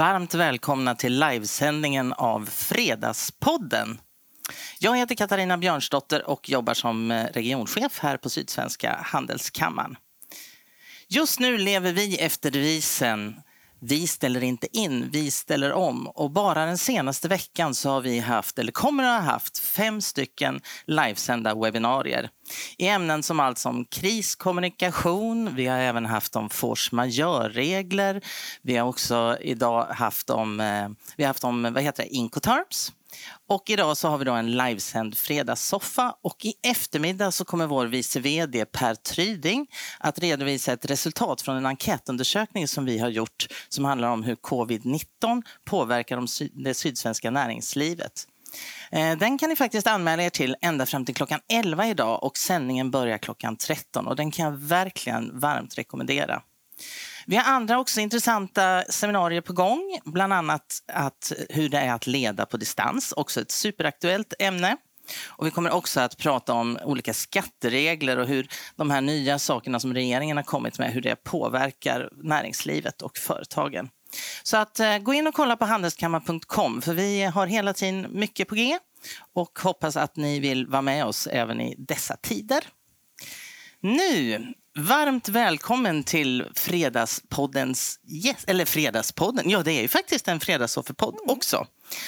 Varmt välkomna till livesändningen av Fredagspodden. Jag heter Katarina Björnsdotter och jobbar som eh, regionchef här på Sydsvenska Handelskammaren. Just nu lever vi efter devisen vi ställer inte in, vi ställer om. Och bara den senaste veckan så har vi haft, eller kommer att ha haft, fem stycken livesända webbinarier i ämnen som allt som kriskommunikation, vi har även haft om force majeure-regler, vi har också idag haft om, eh, vi har haft om vad heter det, Incoterms, och idag så har vi då en livesänd fredagssoffa och i eftermiddag så kommer vår vice vd Per Tryding att redovisa ett resultat från en enkätundersökning som vi har gjort som handlar om hur covid-19 påverkar det sydsvenska näringslivet. Eh, den kan ni faktiskt anmäla er till ända fram till klockan 11 idag och sändningen börjar klockan 13 och den kan jag verkligen varmt rekommendera. Vi har andra också intressanta seminarier på gång, bland annat att hur det är att leda på distans, också ett superaktuellt ämne. Och vi kommer också att prata om olika skatteregler och hur de här nya sakerna som regeringen har kommit med, hur det påverkar näringslivet och företagen. Så att eh, gå in och kolla på handelskammaren.com för vi har hela tiden mycket på G och hoppas att ni vill vara med oss även i dessa tider. Nu Varmt välkommen till Fredagspoddens yes, eller Fredagspodden. Ja, det är ju faktiskt en fredagssoffepodd mm. också.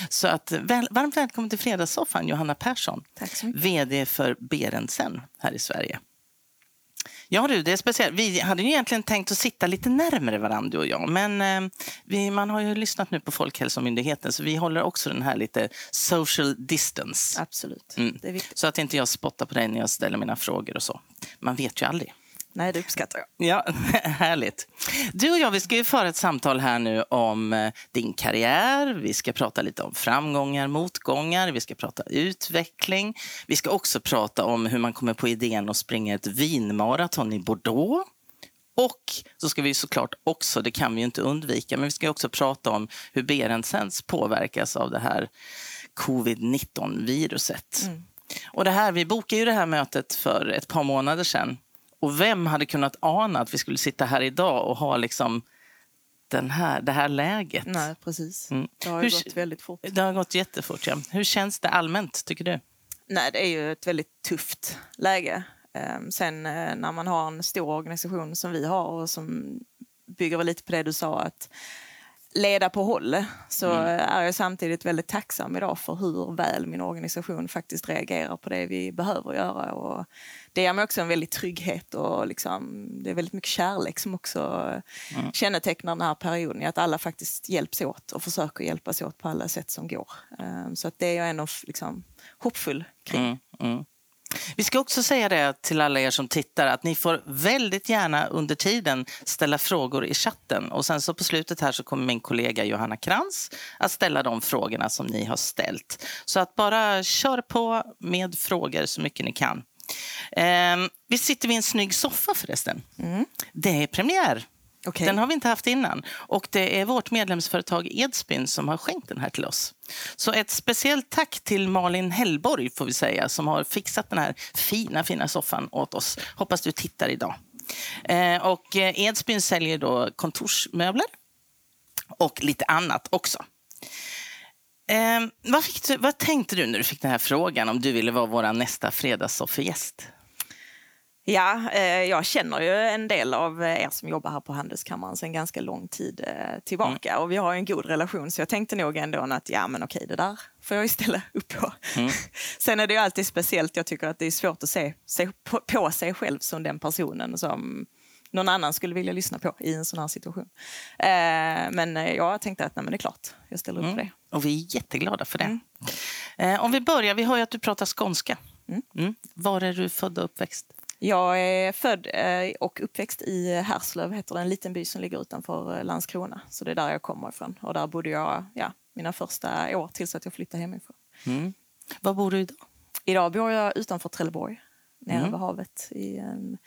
Så att, väl, varmt välkommen till Fredagssoffan, Johanna Persson. Tack så mycket. VD för Berendsen här i Sverige. Ja du, det är speciellt. Vi hade ju egentligen tänkt att sitta lite närmare varandra du och jag. Men eh, vi, man har ju lyssnat nu på Folkhälsomyndigheten så vi håller också den här lite social distance. Absolut, mm. det är viktigt. Så att inte jag spottar på dig när jag ställer mina frågor och så. Man vet ju aldrig. Nej, det uppskattar jag. Ja, härligt. Du och jag vi ska ju föra ett samtal här nu om eh, din karriär. Vi ska prata lite om framgångar, motgångar. Vi ska prata utveckling. Vi ska också prata om hur man kommer på idén att springa ett vinmaraton i Bordeaux. Och så ska vi såklart också, det kan vi ju inte undvika, men vi ska också prata om hur Berentsens påverkas av det här covid-19-viruset. Mm. Och det här, vi bokade ju det här mötet för ett par månader sedan. Och vem hade kunnat ana att vi skulle sitta här idag och ha liksom den här, det här läget? Nej, precis. Mm. Det har Hur, gått väldigt fort. Det har gått jättefort, ja. Hur känns det allmänt, tycker du? Nej, det är ju ett väldigt tufft läge. Ehm, sen eh, när man har en stor organisation som vi har och som bygger lite på det du sa att leda på håll så mm. är jag samtidigt väldigt tacksam idag för hur väl min organisation faktiskt reagerar på det vi behöver göra. Och det ger mig också en väldigt trygghet och liksom, det är väldigt mycket kärlek som också mm. kännetecknar den här perioden. Att alla faktiskt hjälps åt och försöker hjälpas åt på alla sätt som går. Ehm, så att det är jag ändå liksom hoppfull kring. Mm. Vi ska också säga det till alla er som tittar att ni får väldigt gärna under tiden ställa frågor i chatten. Och sen så på slutet här så kommer min kollega Johanna Krantz att ställa de frågorna som ni har ställt. Så att bara kör på med frågor så mycket ni kan. Eh, vi sitter vid en snygg soffa förresten. Mm. Det är premiär Okay. Den har vi inte haft innan. Och det är vårt medlemsföretag Edsbyn som har skänkt den här till oss. Så ett speciellt tack till Malin Hellborg får vi säga som har fixat den här fina, fina soffan åt oss. Hoppas du tittar idag. Eh, och eh, Edsbyn säljer då kontorsmöbler och lite annat också. Eh, vad, du, vad tänkte du när du fick den här frågan om du ville vara vår nästa fredagssoffegäst? Ja, eh, jag känner ju en del av er som jobbar här på Handelskammaren sedan ganska lång tid eh, tillbaka mm. och vi har en god relation så jag tänkte nog ändå att ja men okej det där får jag ju ställa upp på. Mm. Sen är det ju alltid speciellt, jag tycker att det är svårt att se, se på, på, sig själv som den personen som någon annan skulle vilja lyssna på i en sån här situation. Eh, men eh, jag tänkte att nej, men det är klart, jag ställer upp mm. på det. Och vi är jätteglada för det. Mm. Eh, om vi börjar, vi hör ju att du pratar skånska. Mm. Mm. Var är du född och uppväxt? Jag är född eh, och uppväxt i Härslöv, heter det, en liten by som ligger utanför eh, Landskrona. Så det är där jag kommer ifrån. Och där bodde jag ja, mina första år tills att jag flyttade hemifrån. Mm. Var bor du idag? Idag bor jag utanför Trelleborg, nere mm. vid havet. I en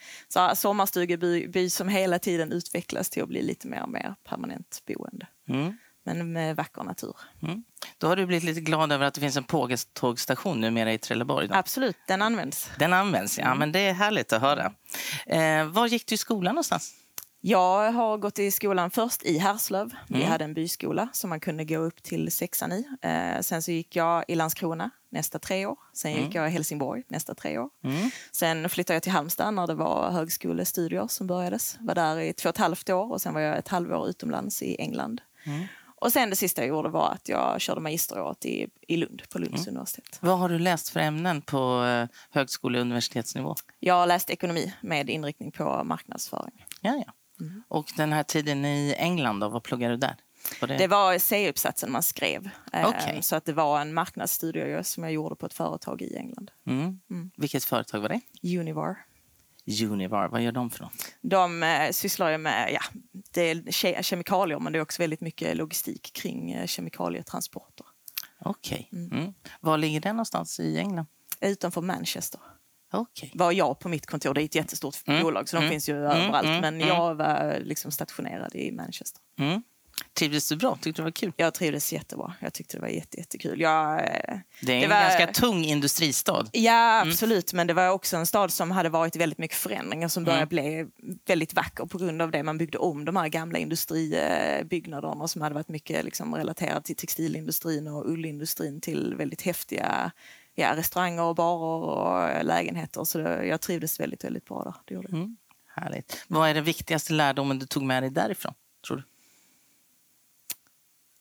sommarstugeby som hela tiden utvecklas till att bli lite mer och mer permanent boende. Mm men med vacker natur. Mm. Då har du blivit lite glad över att det finns en pågatågstation numera i Trelleborg? Då. Absolut, den används. Den används, ja. Mm. Men det är härligt att höra. Eh, var gick du i skolan någonstans? Jag har gått i skolan först i Härslöv. Vi Mm. hade en byskola som man kunde gå upp till sexan i. Eh, sen så gick jag i Landskrona nästa tre år. Sen gick jag i Helsingborg nästa tre år. Mm. Sen flyttade jag till Halmstad när det var högskolestudier som börjades. Var där i två och ett halvt år och sen var jag ett halvår utomlands i England. Mm. Och sen det sista jag gjorde var att jag körde magisteråret i, i Lund, på Lunds Mm. universitet. Vad har du läst för ämnen på eh, högskole och universitetsnivå? Jag har läst ekonomi med inriktning på marknadsföring. Ja, ja. Och den här tiden i England, då, vad pluggar du där? Var det... Det var C-uppsatsen man skrev. Eh, Okej. Så att det var en marknadsstudie som jag gjorde på ett företag i England. Mm. Vilket företag var det? Univar. Univar, vad gör de för något? De eh, sysslar ju med ja, det är ke- kemikalier men det är också väldigt mycket logistik kring eh, kemikalietransporter. Okej. Mm. Var ligger den någonstans i England? Utanför Manchester Okej. var jag på mitt kontor. Det är ett jättestort Mm. bolag så de Mm. finns ju Mm, överallt. mm, Men mm. jag var liksom stationerad i Manchester. Mm. Trivdes du bra? Tyckte du det var kul? Jag trivdes jättebra. Jag tyckte det var jätte, jättekul. Jag, Det är en Det var- ganska tung industristad. Ja, Mm. absolut. Men det var också en stad som hade varit väldigt mycket förändringar som började bli väldigt vacker på grund av det. Man byggde om de här gamla industribyggnaderna som hade varit mycket liksom, relaterade till textilindustrin och ullindustrin till väldigt häftiga ja, restauranger och barer och lägenheter. Så det, jag trivdes väldigt, väldigt bra där. Det gjorde. Mm. Härligt. Vad är den viktigaste lärdomen du tog med dig därifrån? Tror du?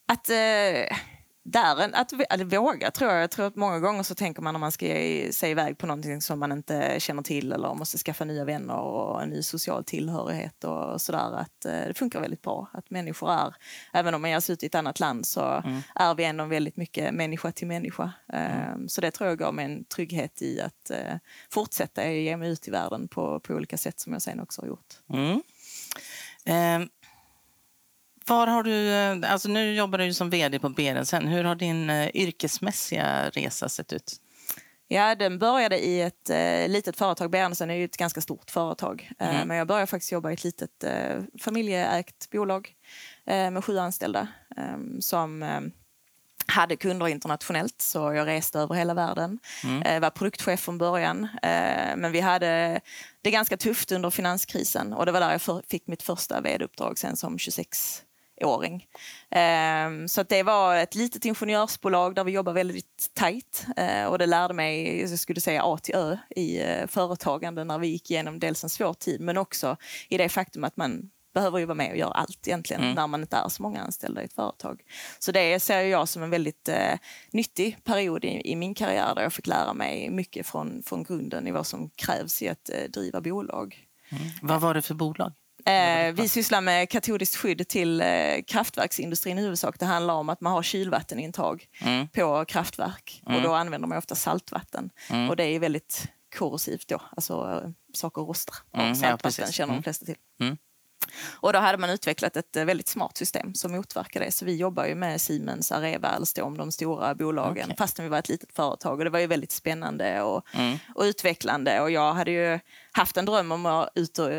Att, eh, där, att, att våga tror jag. Jag tror att många gånger så tänker man när man ska ge sig iväg på någonting som man inte känner till eller måste skaffa nya vänner och en ny social tillhörighet och sådär att eh, det funkar väldigt bra. Att människor är, även om man ger sig ut i ett annat land så är vi ändå väldigt mycket människa till människa. Eh, Så det tror jag gav mig en trygghet i att eh, fortsätta ge mig ut i världen på, på olika sätt som jag sen också har gjort. Mm. Var har du, eh, alltså nu jobbar du som vd på Berensen. Hur har din eh, yrkesmässiga resa sett ut? Ja, den började i ett eh, litet företag. Berensen är ju ett ganska stort företag. Eh, Mm. Men jag började faktiskt jobba i ett litet eh, familjeägt bolag med sju anställda eh, som hade kunder internationellt, så jag reste över hela världen. Mm. Var produktchef från början. Men vi hade det ganska tufft under finanskrisen och det var där jag för, fick mitt första vd-uppdrag sen som 26-åring. Eh, så det var ett litet ingenjörsbolag där vi jobbar väldigt tajt eh, och det lärde mig, jag skulle säga A till Ö i eh, företagande när vi gick igenom dels en svår tid men också i det faktum att man behöver ju vara med och göra allt egentligen Mm. när man inte är så många anställda i ett företag. Så det ser jag som en väldigt eh, nyttig period i, i min karriär där jag fick lära mig mycket från, från grunden i vad som krävs i att driva bolag. Vad var det för bolag? Eh, vi sysslar med katodiskt skydd till eh, kraftverksindustrin i huvudsak. Det handlar om att man har kylvattenintag Mm. på kraftverk och då använder man ofta saltvatten. Mm. Och det är väldigt korrosivt då, alltså eh, saker rostar av Mm, ja, saltvatten precis. känner Mm. de flesta till. Mm. Och då hade man utvecklat ett eh, väldigt smart system som motverkar det. Så vi jobbar ju med Siemens, Areva, Alstom, de stora bolagen, Okej. fastän vi var ett litet företag. Och det var ju väldigt spännande och, Mm. och utvecklande. Och jag hade ju haft en dröm om att ut och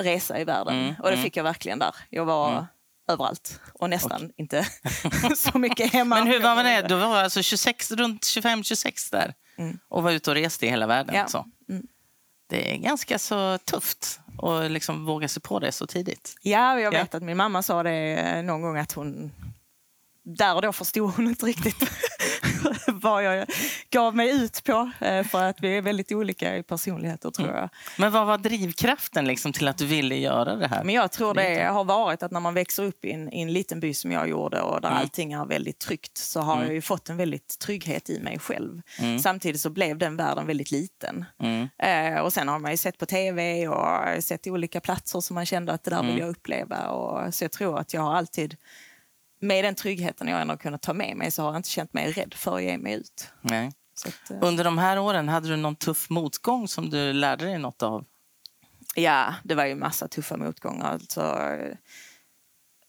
resa i världen. Mm, Och det mm. fick jag verkligen där. Jag var överallt och nästan inte så mycket hemma. Men hur var man det? Du var alltså 26, runt 25-26 där Mm. och var ute och reste i hela världen. Ja. Så. Mm. Det är ganska så tufft att liksom våga sig på det så tidigt. Ja, jag Ja. vet att min mamma sa det någon gång att hon... Där och då förstod hon inte riktigt vad jag gav mig ut på. eh, För att vi är väldigt olika i personligheter tror jag. Men vad var drivkraften liksom till att du ville göra det här? Men jag tror det har varit att när man växer upp i en, i en liten by som jag gjorde och där Mm. allting är väldigt tryggt så har jag ju fått en väldigt trygghet i mig själv. Mm. Samtidigt så blev den världen väldigt liten. Mm. Eh, och sen har man ju sett på tv och sett olika platser som man kände att det där vill Mm. jag uppleva. Och, så jag tror att jag har alltid, med den tryggheten jag ändå kunnat ta med mig så har jag inte känt mig rädd för att ge mig ut. Nej. Att, eh, Under de här åren, hade du någon tuff motgång som du lärde dig något av? Ja, det var ju massa tuffa motgångar. Alltså,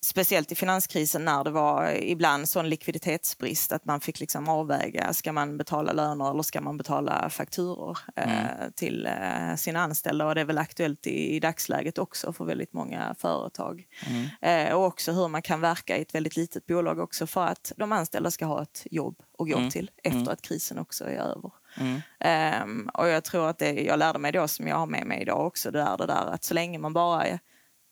speciellt i finanskrisen när det var ibland sån likviditetsbrist att man fick liksom avväga, ska man betala löner eller ska man betala fakturor eh, till eh, sina anställda? Och det är väl aktuellt i, i dagsläget också för väldigt många företag. Eh, och också hur man kan verka i ett väldigt litet bolag också för att de anställda ska ha ett jobb att gå Mm. till efter att krisen också är över. Mm. Ehm, och jag tror att det jag lärde mig då som jag har med mig idag också, det är det där att så länge man bara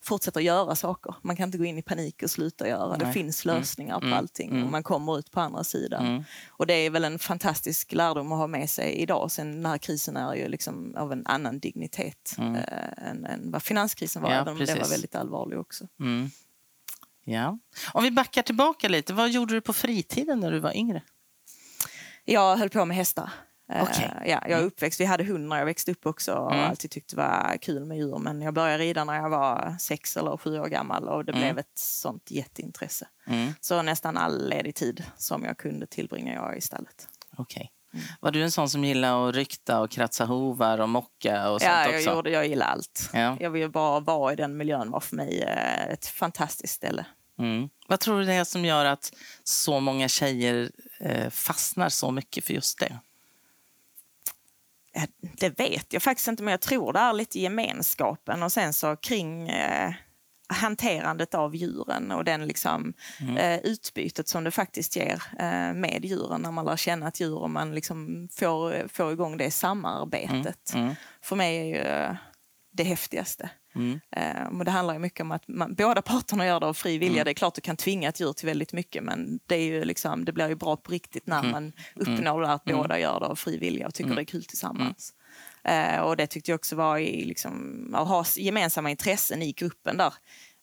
fortsätter göra saker. Man kan inte gå in i panik och sluta göra. Nej. Det finns Mm. lösningar på Mm. allting Mm. och man kommer ut på andra sidan. Mm. Och det är väl en fantastisk lärdom att ha med sig idag. Sen den här krisen är ju liksom av en annan dignitet eh, än, än vad finanskrisen var, Ja, även om den var precis. väldigt allvarlig också. Mm. Ja. Om vi backar tillbaka lite, vad gjorde du på fritiden när du var yngre? Jag höll på med hästar. Eh, Okej. Ja, jag är Mm. uppväxt, vi hade hund när jag växte upp också och Mm. alltid tyckt det var kul med djur. Men jag började rida när jag var sex eller sju år gammal och det Mm. blev ett sånt jätteintresse. Mm. Så nästan all ledig tid som jag kunde tillbringa jag i stallet. Okej. Mm. Var du en sån som gillade att rykta och kratsa hovar och mocka och sånt Ja, jag, också? gjorde, jag gillar allt. Ja. Jag vill bara vara i den miljön var för mig eh, ett fantastiskt ställe. Mm. Vad tror du det är som gör att så många tjejer eh, fastnar så mycket för just det? Det vet jag faktiskt inte, men jag tror det är lite gemenskapen och sen så kring eh, hanterandet av djuren och den liksom, Mm. eh, utbytet som det faktiskt ger eh, med djuren när man lär känna ett djur och man liksom får, får igång det samarbetet. Mm. För mig är ju det häftigaste. Mm. Eh, det handlar ju mycket om att man, båda parterna gör det av fri vilja. Mm. Det är klart du kan tvinga ett djur till väldigt mycket men det, är ju liksom, det blir ju bra på riktigt när man uppnår det att Mm. båda gör det av fri vilja och tycker Mm. det är kul tillsammans. Eh, och det tyckte jag också var i, liksom, att ha gemensamma intressen i gruppen där.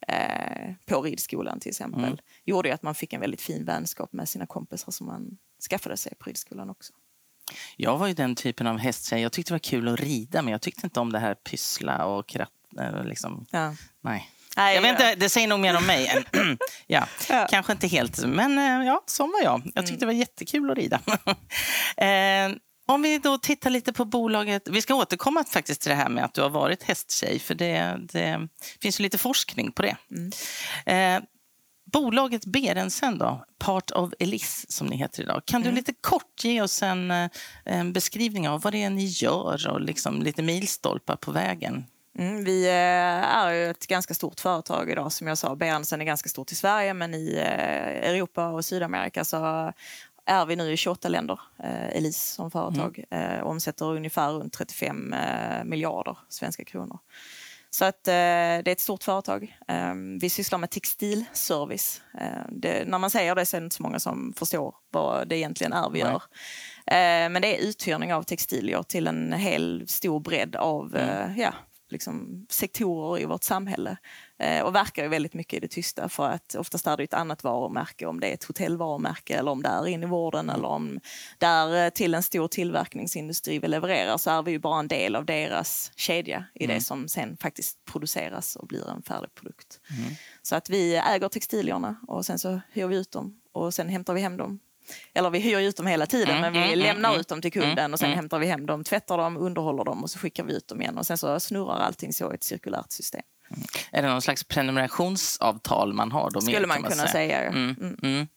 Eh, på ridskolan till exempel. Mm. Gjorde ju att man fick en väldigt fin vänskap med sina kompisar som man skaffade sig på ridskolan också. Jag var ju den typen av hästtjej. Jag tyckte det var kul att rida, men jag tyckte inte om det här pyssla och kratt... Liksom. Ja. Nej. Nej, Jag vet inte, det säger nog mer om mig. Än, ja, Ja. Kanske inte helt, men eh, ja, sån var jag. Jag tyckte det var jättekul att rida. eh, om vi då tittar lite på bolaget. Vi ska återkomma faktiskt till det här med att du har varit hästtjej, för det, det finns ju lite forskning på det. Mm. Eh, bolaget Berensen då, Part of Elise som ni heter idag. Kan du Mm. lite kort ge oss en, eh, en beskrivning av vad det är ni gör och liksom lite milstolpar på vägen? Mm, vi eh, är ju ett ganska stort företag idag. Som jag sa, Berensen är ganska stort i Sverige men i eh, Europa och Sydamerika så är vi nu i 28 länder, eh, Elise som företag. Eh, omsätter ungefär runt 35 eh, miljarder svenska kronor. Så att, eh, det är ett stort företag. Eh, vi sysslar med textilservice. Eh, det, när man säger det så är det inte så många som förstår vad det egentligen är vi Nej. gör. Eh, men det är uthyrning av textilier till en hel stor bredd av eh, ja, liksom sektorer i vårt samhälle. Eh, och verkar ju väldigt mycket i det tysta för att oftast är det ett annat varumärke om det är ett hotellvarumärke eller om det är in i vården eller om det är eh, till en stor tillverkningsindustri vi levererar så är vi ju bara en del av deras kedja i Mm. det som sen faktiskt produceras och blir en färdig produkt. Mm. Så att vi äger textilierna och sen så hyr vi ut dem och sen hämtar vi hem dem. Eller vi hyr ut dem hela tiden Mm, men vi mm, mm, lämnar mm. ut dem till kunden och sen Mm. hämtar vi hem dem, tvättar dem, underhåller dem och så skickar vi ut dem igen och sen så snurrar allting så i ett cirkulärt system. Är det någon slags prenumerationsavtal man har? Då Skulle man kan kunna säga. ja. Mm, Mm. mm.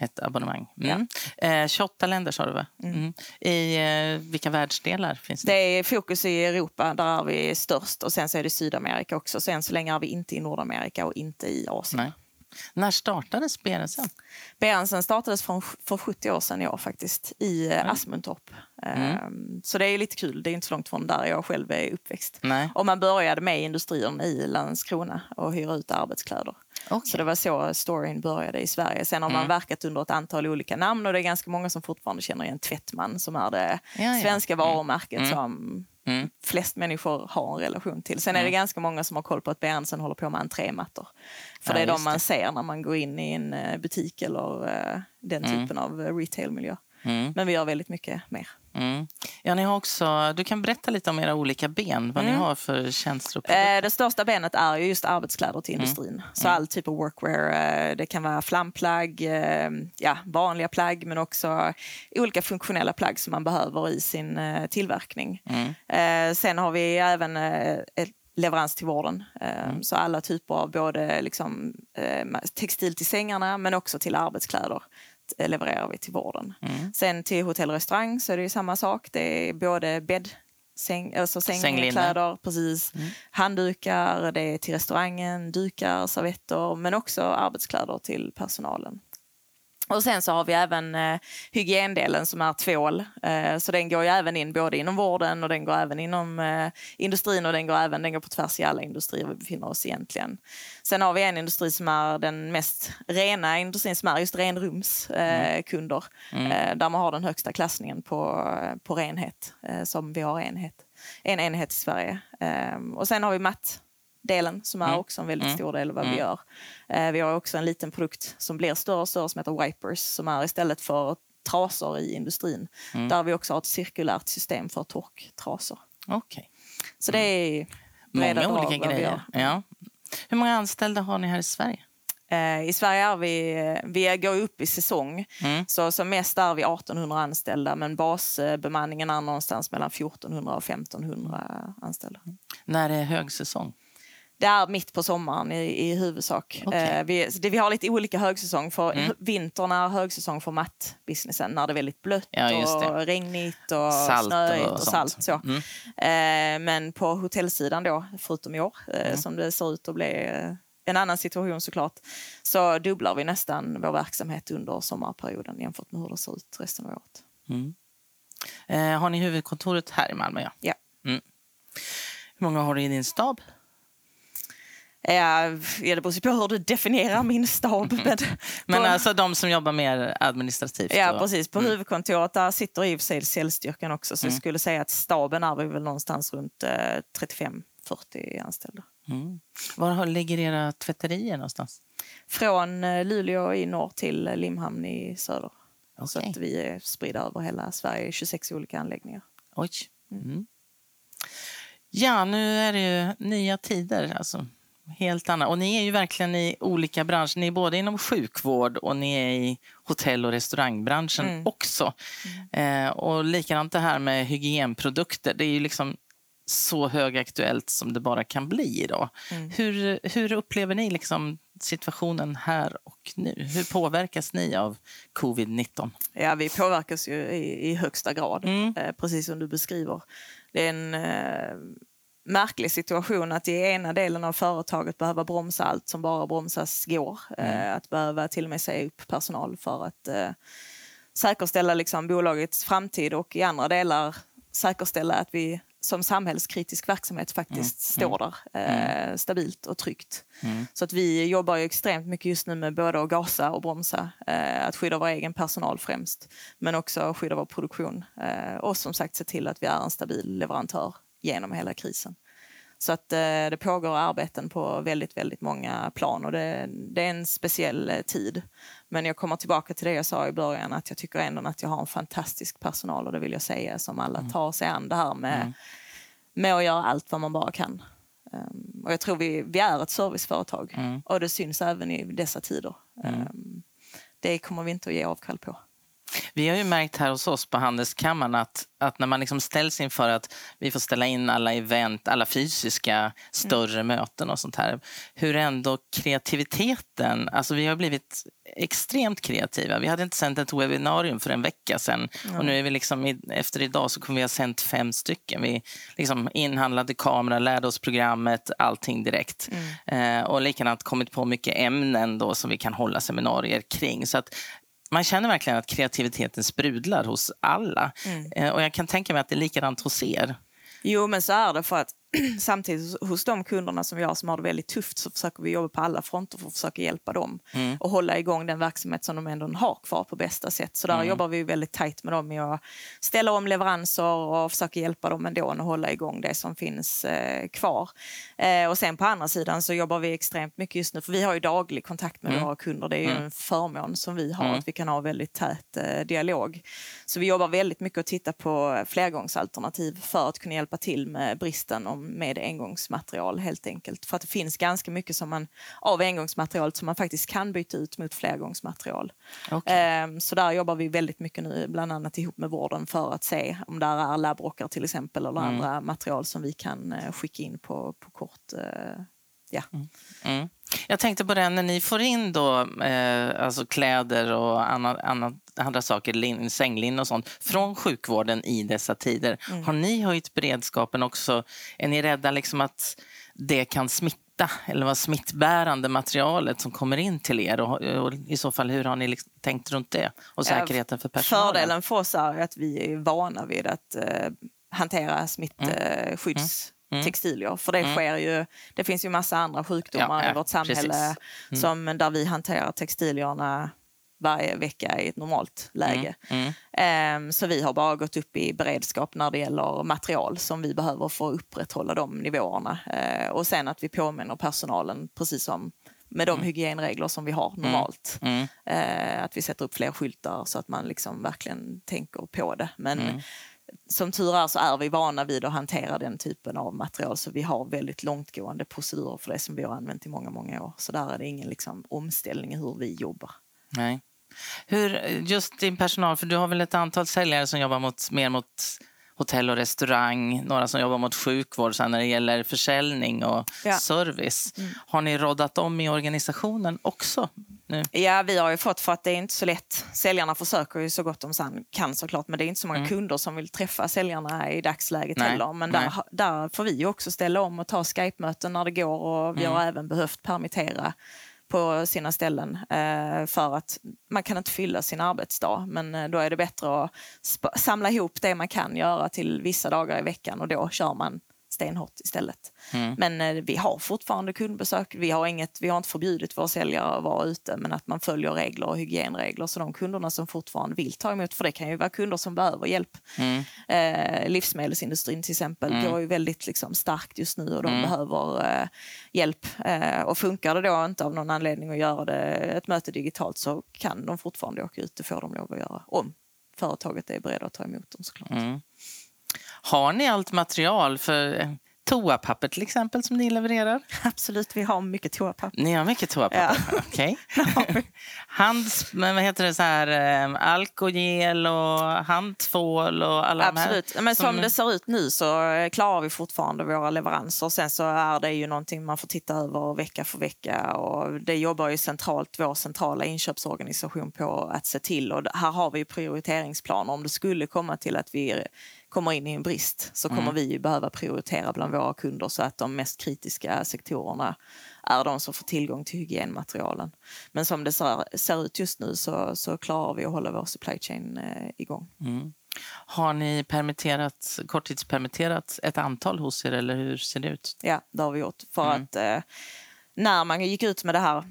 Ett abonnemang. Mm. Eh, 28 länder sa du, va? Mm. I eh, vilka världsdelar finns det? Det är fokus i Europa, där är vi störst och sen så är det Sydamerika också. Så än så länge är vi inte i Nordamerika och inte i Asien. Nej. När startades Berensen? Berensen startades från, för 70 år sedan i år faktiskt, i eh, Asmuntorp. Mm. Ehm, Så det är lite kul, det är inte så långt från där jag själv är uppväxt. Nej. Och man började med industrierna i Landskrona och hyra ut arbetskläder. Okej. Så det var så storyn började i Sverige. Sen har man Mm. verkat under ett antal olika namn och det är ganska många som fortfarande känner igen Tvättman som är det Ja, ja. svenska varumärket Mm. som Mm. flest människor har en relation till. Sen är det Mm. ganska många som har koll på att Berensen håller på med entrémattor. För Ja, det är de man det. ser när man går in i en eh, butik eller eh, den Mm. typen av eh, retailmiljö. Mm. Men vi gör väldigt mycket mer. Mm. Ja, ni har också, du kan berätta lite om era olika ben, vad ni Mm. har för tjänster och produkter. Eh, det största benet är ju just arbetskläder till Mm. industrin. Så all typ av workwear. Eh, det kan vara flamplagg, eh, ja, vanliga plagg men också olika funktionella plagg som man behöver i sin eh, tillverkning. Mm. Eh, sen har vi även ett leverans till vården. Mm. Så alla typer av både liksom, textil till sängarna men också till arbetskläder levererar vi till vården. Mm. Sen till hotell och restaurang så är det samma sak. Det är både bädd, säng, alltså sängkläder, precis. Mm. handdukar, det är till restaurangen, dukar, servetter men också arbetskläder till personalen. Och sen så har vi även eh, hygiendelen som är tvål. Eh, så den går ju även in både inom vården och den går även inom eh, industrin och den går även den går på tvärs i alla industrier vi befinner oss egentligen. Sen har vi en industri som är den mest rena industrin som är just renrumskunder. Mm. mm. där man har den högsta klassningen på, på renhet som vi har enhet. En enhet i Sverige. och sen har vi matt delen som är mm. också en väldigt mm. stor del av vad vi mm. gör. Eh, vi har också en liten produkt som blir större och större som heter Wipers som är istället för trasor i industrin. Där vi också har ett cirkulärt system för torktrasor. Okay. Så det är breda Många olika grejer. Ja. Hur många anställda har ni här i Sverige? Eh, I Sverige är vi, vi går upp i säsong. Mm. Så som mest är vi 1800 anställda men basbemanningen är någonstans mellan 1400 och 1500 anställda. När är högsäsong? Det är mitt på sommaren i, i huvudsak. Okay. Eh, vi, det, vi har lite olika högsäsong. För mm. Vintern är högsäsong för mattbusinessen när det är väldigt blött ja, och regnigt och salt snöigt och, och salt. Så. Mm. Eh, men på hotellsidan då, förutom i år, eh, mm. som det ser ut att bli eh, en annan situation såklart, så dubblar vi nästan vår verksamhet under sommarperioden jämfört med hur det ser ut resten av året. Mm. Eh, har ni huvudkontoret här i Malmö? Ja. ja. Mm. Hur många har du i din stab? Ja, det beror på hur du definierar min stab. Men, men på, alltså de som jobbar mer administrativt? Ja, då. precis. På mm. huvudkontoret där sitter i och för sig säljstyrkan också. Så mm. jag skulle säga att staben är väl någonstans runt eh, 35-40 anställda. Mm. Var ligger era tvätterier någonstans? Från eh, Luleå i norr till Limhamn i söder. Okay. Så att vi är spridda över hela Sverige, 26 olika anläggningar. Oj. Mm. mm. Ja, nu är det ju nya tider. Alltså helt annat. Och ni är ju verkligen i olika branscher. Ni är både inom sjukvård och ni är i hotell och restaurangbranschen mm. också. Mm. Eh, och likadant det här med hygienprodukter. Det är ju liksom så högaktuellt som det bara kan bli idag. Mm. Hur, hur upplever ni liksom situationen här och nu? Hur påverkas ni av covid-19? Ja, vi påverkas ju i, i högsta grad, mm. eh, precis som du beskriver. Det är en eh, märklig situation att i ena delen av företaget behöva bromsa allt som bara bromsas går. Mm. Eh, att behöva till och med säga upp personal för att eh, säkerställa liksom bolagets framtid och i andra delar säkerställa att vi som samhällskritisk verksamhet faktiskt mm. står där eh, mm. stabilt och tryggt. Mm. Så att vi jobbar extremt mycket just nu med både att gasa och bromsa. Eh, att skydda vår egen personal främst, men också skydda vår produktion. Eh, och som sagt se till att vi är en stabil leverantör genom hela krisen. Så att eh, det pågår arbeten på väldigt, väldigt många plan och det, det, är en speciell eh, tid. Men jag kommer tillbaka till det jag sa i början att jag tycker ändå att jag har en fantastisk personal och det vill jag säga som alla mm. tar sig an det här med, mm. med att göra allt vad man bara kan. Um, och jag tror vi, vi är ett serviceföretag mm. och det syns även i dessa tider. Um, det kommer vi inte att ge avkall på. Vi har ju märkt här hos oss på Handelskammaren att, att när man liksom ställs inför att vi får ställa in alla event, alla fysiska större mm. möten och sånt här, hur ändå kreativiteten, alltså vi har blivit extremt kreativa. Vi hade inte sänt ett webbinarium för en vecka sedan mm. och nu är vi liksom, efter idag så kommer vi ha sänt fem stycken. Vi liksom inhandlade kamera, lärde oss programmet, allting direkt. Mm. Eh, och likadant kommit på mycket ämnen då som vi kan hålla seminarier kring. Så att man känner verkligen att kreativiteten sprudlar hos alla. Mm. Eh, och jag kan tänka mig att det är likadant hos er. Jo, men så är det för att samtidigt hos de kunderna som vi har som har det väldigt tufft så försöker vi jobba på alla fronter för att försöka hjälpa dem mm. och hålla igång den verksamhet som de ändå har kvar på bästa sätt. Så där mm. jobbar vi väldigt tajt med dem med att ställa om leveranser och försöka hjälpa dem ändå att hålla igång det som finns eh, kvar. Eh, och sen på andra sidan så jobbar vi extremt mycket just nu för vi har ju daglig kontakt med mm. våra kunder. Det är ju mm. en förmån som vi har mm. att vi kan ha väldigt tät eh, dialog. Så vi jobbar väldigt mycket och tittar på flergångsalternativ för att kunna hjälpa till med bristen om med engångsmaterial helt enkelt. För att det finns ganska mycket som man, av engångsmaterialet som man faktiskt kan byta ut mot flergångsmaterial. Okay. Ehm, så där jobbar vi väldigt mycket nu, bland annat ihop med vården för att se om det är labbrockar till exempel eller mm. andra material som vi kan eh, skicka in på, på kort eh, ja. Mm. Mm. Jag tänkte på det, när ni får in då, eh, alltså kläder och annat, annat, andra saker, lin, sänglinne och sånt, från sjukvården i dessa tider. Mm. Har ni höjt beredskapen också? Är ni rädda liksom att det kan smitta eller vad smittbärande materialet som kommer in till er? Och, och I så fall, hur har ni liksom tänkt runt det och säkerheten för personalen? Fördelen för oss är att vi är vana vid att eh, hantera smittskyddstextilier. Mm. För det sker ju, det finns ju massa andra sjukdomar ja, i vårt samhälle mm. som, där vi hanterar textilierna varje vecka i ett normalt läge. Mm, mm. Så vi har bara gått upp i beredskap när det gäller material som vi behöver för att upprätthålla de nivåerna. Eh, och sen att vi påminner personalen, precis som med de mm. hygienregler som vi har mm, normalt. Mm. Eh, att vi sätter upp fler skyltar så att man liksom verkligen tänker på det. Men mm som tur är så är vi vana vid att hantera den typen av material så vi har väldigt långtgående procedurer för det som vi har använt i många, många år. Så där är det ingen liksom, omställning i hur vi jobbar. Nej. Hur, just din personal, för du har väl ett antal säljare som jobbar mot, mer mot hotell och restaurang, några som jobbar mot sjukvård sen när det gäller försäljning och ja. service. Mm. Har ni roddat om i organisationen också? Nu? Ja, vi har ju fått, för att det är inte så lätt. Säljarna försöker ju så gott de kan såklart, men det är inte så många mm. kunder som vill träffa säljarna i dagsläget Nej. heller. Men där, där får vi också ställa om och ta Skype-möten när det går och vi mm. har även behövt permittera på sina ställen eh, för att man kan inte fylla sin arbetsdag. Men eh, då är det bättre att samla ihop det man kan göra till vissa dagar i veckan och då kör man stenhårt istället. Mm. Men eh, vi har fortfarande kundbesök. Vi har, inget, vi har inte förbjudit våra säljare att vara ute men att man följer regler och hygienregler. Så de kunderna som fortfarande vill ta emot, för det kan ju vara kunder som behöver hjälp. Mm. Eh, livsmedelsindustrin till exempel mm. går ju väldigt liksom, starkt just nu och de mm. behöver eh, hjälp. Eh, och funkar det då inte av någon anledning att göra det, ett möte digitalt så kan de fortfarande åka ut. Det får de lov att göra om företaget är beredda att ta emot dem såklart. Mm. Har ni allt material för toapapper till exempel som ni levererar? Absolut, vi har mycket toapapper. Ni har mycket toapapper? Ja. Okej. Okay. Hands, men vad heter det, så här, um, alkogel och handtvål och alla Absolut, de här, men som... som det ser ut nu så eh, klarar vi fortfarande våra leveranser. Sen så är det ju någonting man får titta över vecka för vecka och det jobbar ju centralt, vår centrala inköpsorganisation på att se till och här har vi prioriteringsplaner om det skulle komma till att vi kommer in i en brist så kommer mm. vi behöva prioritera bland våra kunder så att de mest kritiska sektorerna är de som får tillgång till hygienmaterialen. Men som det ser, ser ut just nu så, så klarar vi att hålla vår supply chain eh, igång. Mm. Har ni permitterat, korttidspermitterat ett antal hos er eller hur ser det ut? Ja, det har vi gjort. För mm. att eh, när man gick ut med det här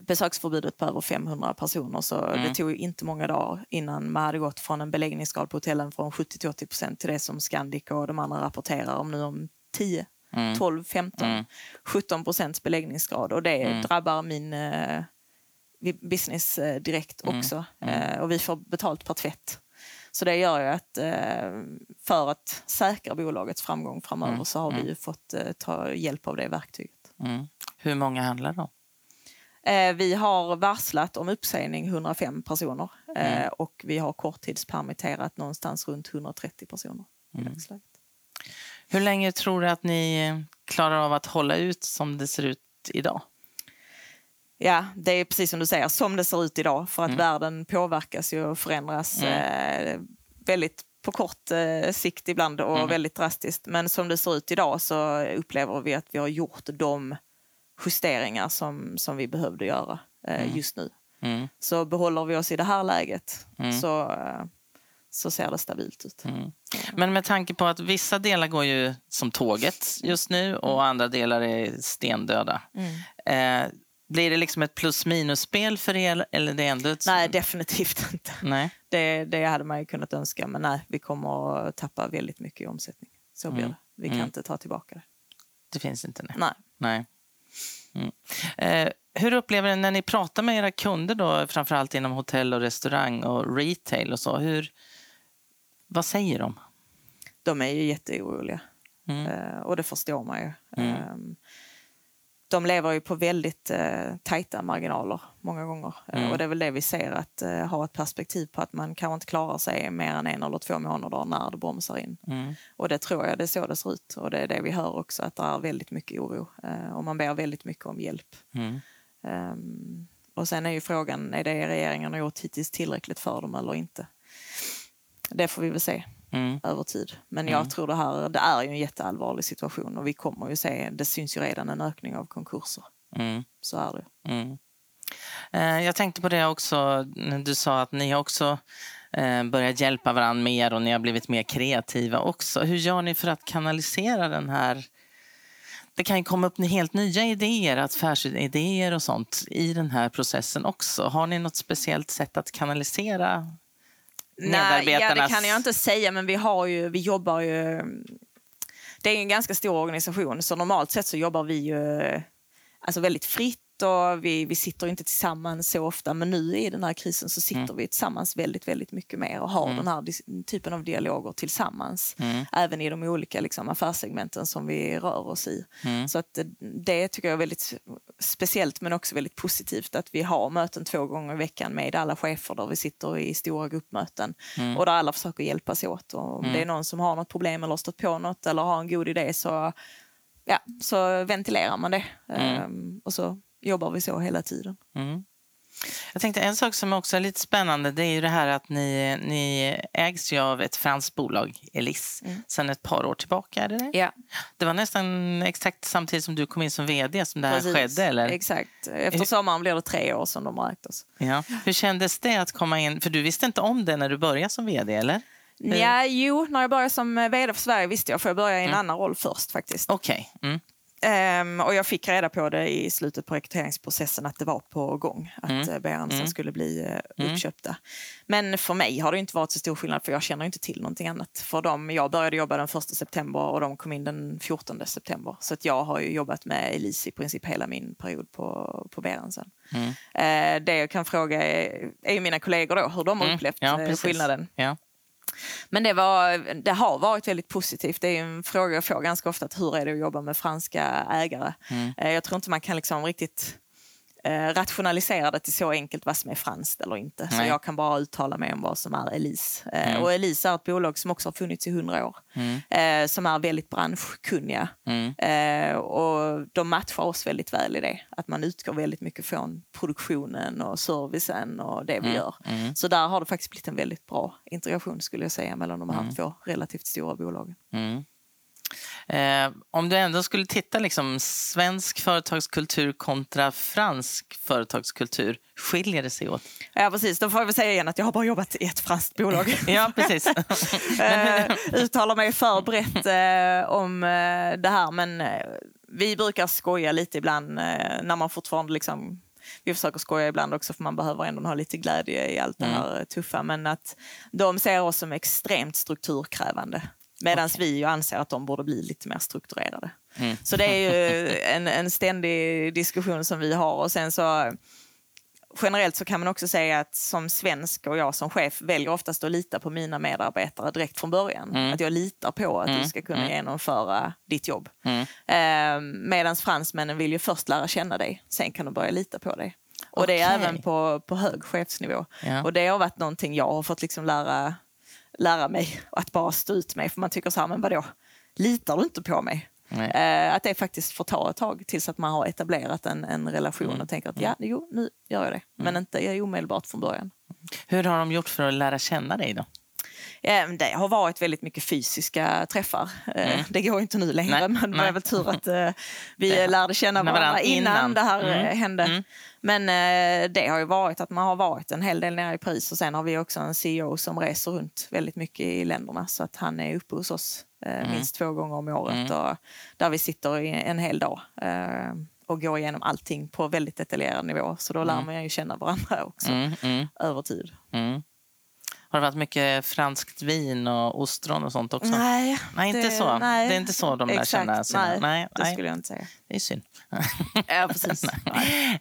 besöksförbudet på över 500 personer så mm. det tog inte många dagar innan man hade gått från en beläggningsgrad på hotellen från 70 till 80 procent till det som Scandic och de andra rapporterar om nu om 10, mm. 12, 15, mm. 17 procents beläggningsgrad och det mm. drabbar min eh, business eh, direkt mm. också mm. eh, och vi får betalt per tvätt. Så det gör ju att eh, för att säkra bolagets framgång framöver så har vi ju fått eh, ta hjälp av det verktyget. Hur många handlar det om? Eh, vi har varslat om uppsägning 105 personer eh, mm. och vi har korttidspermitterat någonstans runt 130 personer i mm. dagsläget. Hur länge tror du att ni klarar av att hålla ut som det ser ut idag? Ja, det är precis som du säger, som det ser ut idag. För att mm. världen påverkas och förändras mm. eh, väldigt på kort eh, sikt ibland och mm. väldigt drastiskt. Men som det ser ut idag så upplever vi att vi har gjort de justeringar som, som vi behövde göra eh, mm. just nu. Mm. Så behåller vi oss i det här läget mm. så, eh, så ser det stabilt ut. Mm. Men med tanke på att vissa delar går ju som tåget just nu och mm. andra delar är stendöda. Mm. Eh, blir det liksom ett plus minus-spel för er? Eller det ändå ett... Nej, definitivt inte. Nej. Det, det hade man ju kunnat önska, men nej, vi kommer att tappa väldigt mycket i omsättning. Så blir det. Vi kan inte ta tillbaka det. Det finns inte? Nej. nej. Mm. Eh, hur upplever ni när ni pratar med era kunder, då, framförallt inom hotell och restaurang och retail och så? Hur, vad säger de? De är ju jätteoroliga. Mm. Eh, och det förstår man ju. Mm. Eh, de lever ju på väldigt eh, tajta marginaler många gånger. Eh, mm. och det är väl det vi ser, att eh, ha ett perspektiv på att man kanske inte klarar sig mer än en eller två månader när det bromsar in. Mm. Och det tror jag, det är så det ser ut. Och det är det vi hör också, att det är väldigt mycket oro. Eh, och man ber väldigt mycket om hjälp. Mm. Um, och sen är ju frågan, är det regeringen har gjort hittills tillräckligt för dem eller inte? Det får vi väl se. Mm. över tid. Men jag mm. tror det här det är ju en jätteallvarlig situation och vi kommer ju se, det syns ju redan en ökning av konkurser. Mm. Så är det. Mm. Eh, jag tänkte på det också, du sa att ni också eh, börjat hjälpa varandra mer och ni har blivit mer kreativa också. Hur gör ni för att kanalisera den här det kan komma upp helt nya idéer, affärsidéer och sånt i den här processen också. Har ni något speciellt sätt att kanalisera Nej, ja, det kan jag inte säga, men vi, har ju, vi jobbar ju... Det är en ganska stor organisation, så normalt sett så jobbar vi ju alltså väldigt fritt och vi, vi sitter inte tillsammans så ofta. Men nu i den här krisen så sitter mm. vi tillsammans väldigt, väldigt mycket mer och har mm. den här typen av dialoger tillsammans. Mm. Även i de olika liksom, affärssegmenten som vi rör oss i. Mm. Så att det tycker jag är väldigt speciellt men också väldigt positivt att vi har möten två gånger i veckan med alla chefer där vi sitter i stora gruppmöten mm. och där alla försöker hjälpas åt. Och om det är mm. någon som har något problem eller har stått på något eller har en god idé så ja, så ventilerar man det. Um, och så jobbar vi så hela tiden. Mm. Jag tänkte en sak som också är lite spännande det är ju det här att ni, ni ägs ju av ett franskt bolag, Elis, mm. sedan ett par år tillbaka. Är det, det? Ja. det var nästan exakt samtidigt som du kom in som vd som det här Precis. skedde? Eller? Exakt. Efter sommaren blev det tre år som de har ägt oss. Ja. Hur kändes det att komma in? För du visste inte om det när du började som vd, eller? Ja, jo, när jag började som vd för Sverige visste jag, för jag började i en mm. annan roll först faktiskt. Okej. Okay. Mm. Um, och jag fick reda på det i slutet på rekryteringsprocessen att det var på gång att mm. Eh, Berensen mm. skulle bli uh, uppköpta. Men för mig har det inte varit så stor skillnad för jag känner inte till någonting annat. För dem, jag började jobba den 1 september och de kom in den 14 september. Så att jag har jobbat med Elise i princip hela min period på, på Berensen. Mm. Uh, det jag kan fråga är, är mina kollegor då hur de har mm. upplevt ja, skillnaden. Ja. Men det, var, det har varit väldigt positivt. Det är en fråga jag får ganska ofta. Hur är det att jobba med franska ägare? Mm. Eh, jag tror inte man kan liksom riktigt eh, rationalisera det till så enkelt vad som är franskt eller inte. Nej. Så jag kan bara uttala mig om vad som är Elise. Eh, mm. Och Elise är ett bolag som också har funnits i hundra år. Mm. Eh, som är väldigt branschkunniga. Mm. Eh, och de matchar oss väldigt väl i det. Att man utgår väldigt mycket från produktionen och servicen och det vi mm. gör. Mm. Så där har det faktiskt blivit en väldigt bra integration skulle jag säga mellan de här mm. två relativt stora bolagen. Eh, om du ändå skulle titta liksom svensk företagskultur kontra fransk företagskultur, skiljer det sig åt? Ja precis, då får jag väl säga igen att jag har bara jobbat i ett franskt bolag. ja precis. eh, uttalar mig för brett eh, om eh, det här men eh, vi brukar skoja lite ibland eh, när man fortfarande liksom vi försöker skoja ibland också för man behöver ändå ha lite glädje i allt det mm. här tuffa. Men att de ser oss som extremt strukturkrävande. Medan okay. vi ju anser att de borde bli lite mer strukturerade. Mm. Så det är ju en, en ständig diskussion som vi har. Och sen så generellt så kan man också säga att som svensk och jag som chef väljer oftast att lita på mina medarbetare direkt från början. Mm. Att jag litar på att mm. du ska kunna mm. genomföra ditt jobb. Mm. Eh, Medan fransmännen vill ju först lära känna dig, sen kan de börja lita på dig. Och okay. det är även på, på hög chefsnivå. Ja. Och det har varit någonting jag har fått liksom lära lära mig att bara stå ut med. För man tycker så här, men vadå, litar du inte på mig? Eh, att det faktiskt får ta ett tag tills att man har etablerat en, en relation mm. och tänker att ja, jo, nu gör jag det. Men mm. inte omedelbart från början. Hur har de gjort för att lära känna dig då? Det har varit väldigt mycket fysiska träffar. Eh, mm. Det går inte nu längre, nej, men det var väl tur att uh, vi ja. lärde känna varandra innan, innan det här mm. hände. Mm. Men det har ju varit att man har varit en hel del nere i Paris och sen har vi också en CEO som reser runt väldigt mycket i länderna så att han är uppe hos oss uh, minst två gånger om året mm. och där vi sitter en hel dag och går igenom allting på väldigt detaljerad nivå. Så då lär mm. man ju känna varandra också mm, mm. över tid. Mm. Har det varit mycket franskt vin och ostron och sånt också? Nej. Nej, inte det, så. Nej. Det är inte så de lär känna sina... Nej, nej, det skulle jag inte säga. Det är synd. ja, precis.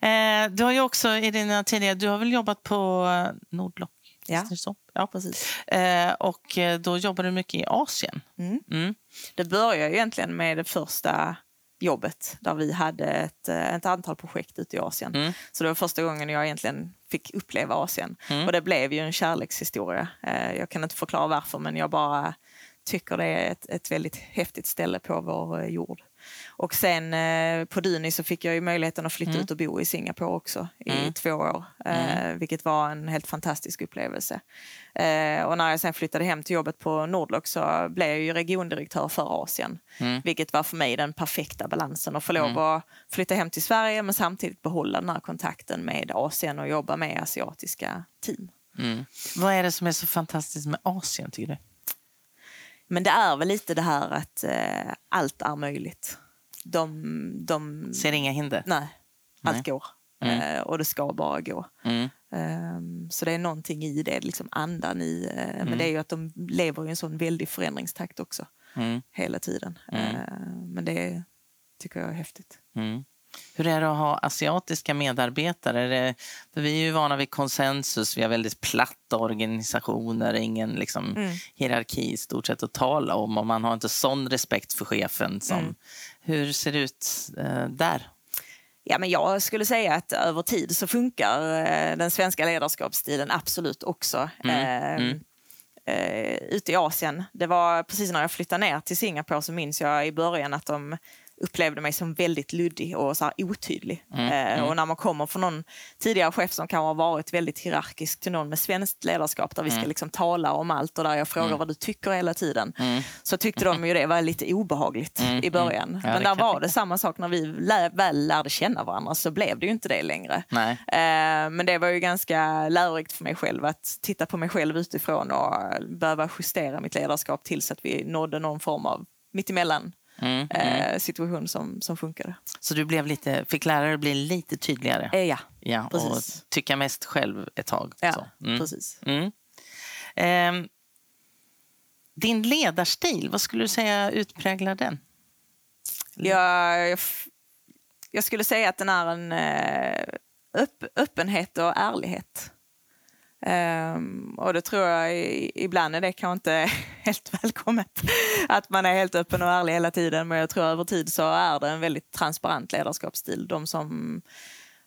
Eh, du har ju också i dina tidigare... Du har väl jobbat på Nordlock? Ja, ja precis. Eh, och eh, då jobbar du mycket i Asien. Mm. Mm. Det började egentligen med det första jobbet där vi hade ett, eh, ett antal projekt ute i Asien. Mm. Så det var första gången jag egentligen fick uppleva Asien. Mm. Och det blev ju en kärlekshistoria. Eh, jag kan inte förklara varför men jag bara tycker det är ett, ett väldigt häftigt ställe på vår eh, jord. Och sen eh, på Duni så fick jag ju möjligheten att flytta Mm. ut och bo i Singapore också i Mm. två år. Eh, vilket var en helt fantastisk upplevelse. Eh, och när jag sen flyttade hem till jobbet på Nordlock så blev jag ju regiondirektör för Asien. Mm. Vilket var för mig den perfekta balansen att få lov att flytta hem till Sverige men samtidigt behålla den här kontakten med Asien och jobba med asiatiska team. Mm. Vad är det som är så fantastiskt med Asien, tycker du? Men det är väl lite det här att eh, allt är möjligt. De, de, Ser inga hinder? nej, allt Nej. går. Mm. Eh, och det ska bara gå. Mm. Ehm, så det är någonting i det, liksom andan i. eh, Men det är ju att de lever i en sån väldig förändringstakt också. Mm. Hela tiden. Mm. Eh, men det tycker jag är häftigt. Hur är det att ha asiatiska medarbetare? Är det, för vi är ju vana vid konsensus, vi har väldigt platta organisationer, ingen liksom, Mm. hierarki i stort sett att tala om och man har inte sån respekt för chefen. Som, Mm. Hur ser det ut eh, där? Ja, men jag skulle säga att över tid så funkar eh, den svenska ledarskapsstilen absolut också. Mm, Eh, eh, ute i Asien. Det var precis när jag flyttade ner till Singapore så minns jag i början att de upplevde mig som väldigt luddig och så här otydlig. Mm, eh, mm. Och när man kommer från någon tidigare chef som kan ha varit väldigt hierarkisk till någon med svenskt ledarskap där vi ska Mm. liksom tala om allt och där jag frågar Mm. vad du tycker hela tiden Mm. så tyckte de ju det var lite obehagligt i början. Ja, Men där var det samma sak när vi lä- väl lärde känna varandra så blev det ju inte det längre. Eh, men det var ju ganska lärorikt för mig själv att titta på mig själv utifrån och eh, behöva justera mitt ledarskap tills att vi nådde någon form av mittemellan Mm. Mm. eh, situation som, som funkade. Så du blev lite, fick att bli lite tydligare Eh, ja, ja, och precis. tycka mest själv ett tag. ja så. Mm. precis. Mm. Ehm, din ledarstil, vad skulle du säga utpräglar den? Jag, jag, jag skulle säga att den är en eh, öpp, öppenhet och ärlighet. Ehm, och det tror jag ibland är det kanske inte helt välkommet att man är helt öppen och ärlig hela tiden. Men jag tror över tid så är det en väldigt transparent ledarskapsstil. De som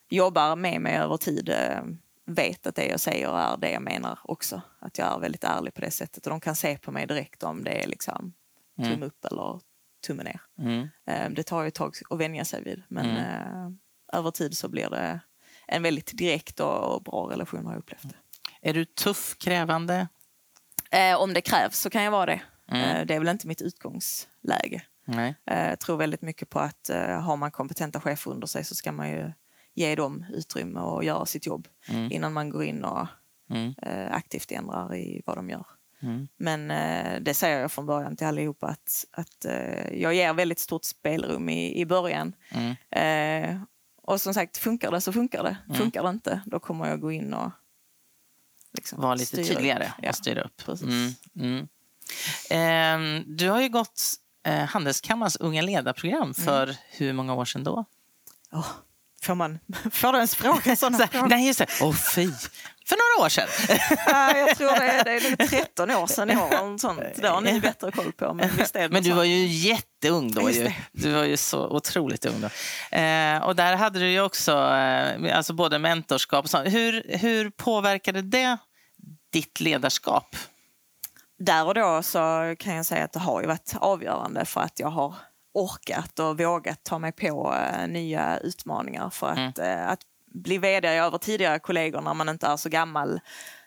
jobbar med mig över tid eh, vet att det jag säger är det jag menar också. Att jag är väldigt ärlig på det sättet och de kan se på mig direkt om det är liksom Mm. tumme upp eller tumme ner. Mm. Eh, Det tar ju ett tag att vänja sig vid. Men Mm. eh, över tid så blir det en väldigt direkt och bra relation har jag upplevt det. Är du tuff, krävande? Eh, om det krävs så kan jag vara det. Mm. Eh, det är väl inte mitt utgångsläge. Nej. Eh, jag tror väldigt mycket på att eh, har man kompetenta chefer under sig så ska man ju ge dem utrymme och göra sitt jobb Mm. innan man går in och Mm. eh, aktivt ändrar i vad de gör. Mm. Men eh, det säger jag från början till allihopa att, att eh, jag ger väldigt stort spelrum i, i början. Mm. Och som sagt, funkar det så funkar det. Mm. Funkar det inte, då kommer jag gå in och liksom Var lite upp. tydligare Ja, och styra upp. Mm. Mm. Ehm, du har ju gått eh, Handelskammarens unga ledarprogram för hur många år sedan då? Åh, får, man, får du ens fråga sådana Så, frågor? nej, just det. Åh, fy. För några år sedan. Ja, jag tror det är, det är nog 13 år sedan i år. Sånt. Det har ni bättre koll på. Men, Men du var ju jätteung då. Ju. Du var ju så otroligt ung då. Eh, och där hade du ju också eh, alltså både mentorskap och sånt. Hur, hur påverkade det ditt ledarskap? Där och då så kan jag säga att det har ju varit avgörande för att jag har orkat och vågat ta mig på eh, nya utmaningar. För att, eh, att bli vd över tidigare kollegor när man inte är så gammal.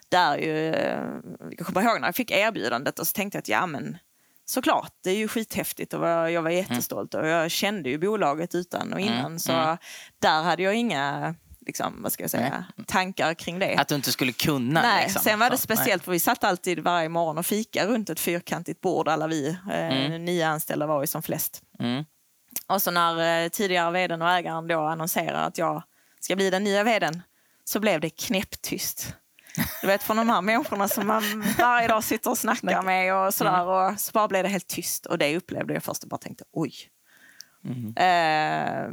Där ju, eh, jag kommer ihåg när jag fick erbjudandet och så tänkte jag att ja men såklart, det är ju skithäftigt och jag var jättestolt och jag kände ju bolaget utan och innan. Mm, Så mm. där hade jag inga liksom, vad ska jag säga, tankar kring det. Att du inte skulle kunna? Nej, liksom. sen var det speciellt för vi satt alltid varje morgon och fika runt ett fyrkantigt bord alla vi. Eh, Mm. Nio anställda var vi som flest. Mm. Och så när eh, tidigare vdn och ägaren då annonserar att jag ska bli den nya vdn så blev det knäpptyst. Du vet från de här människorna som man varje dag sitter och snackar med och sådär. Och så bara blev det helt tyst. Och det upplevde jag först och bara tänkte oj. Mm. Eh,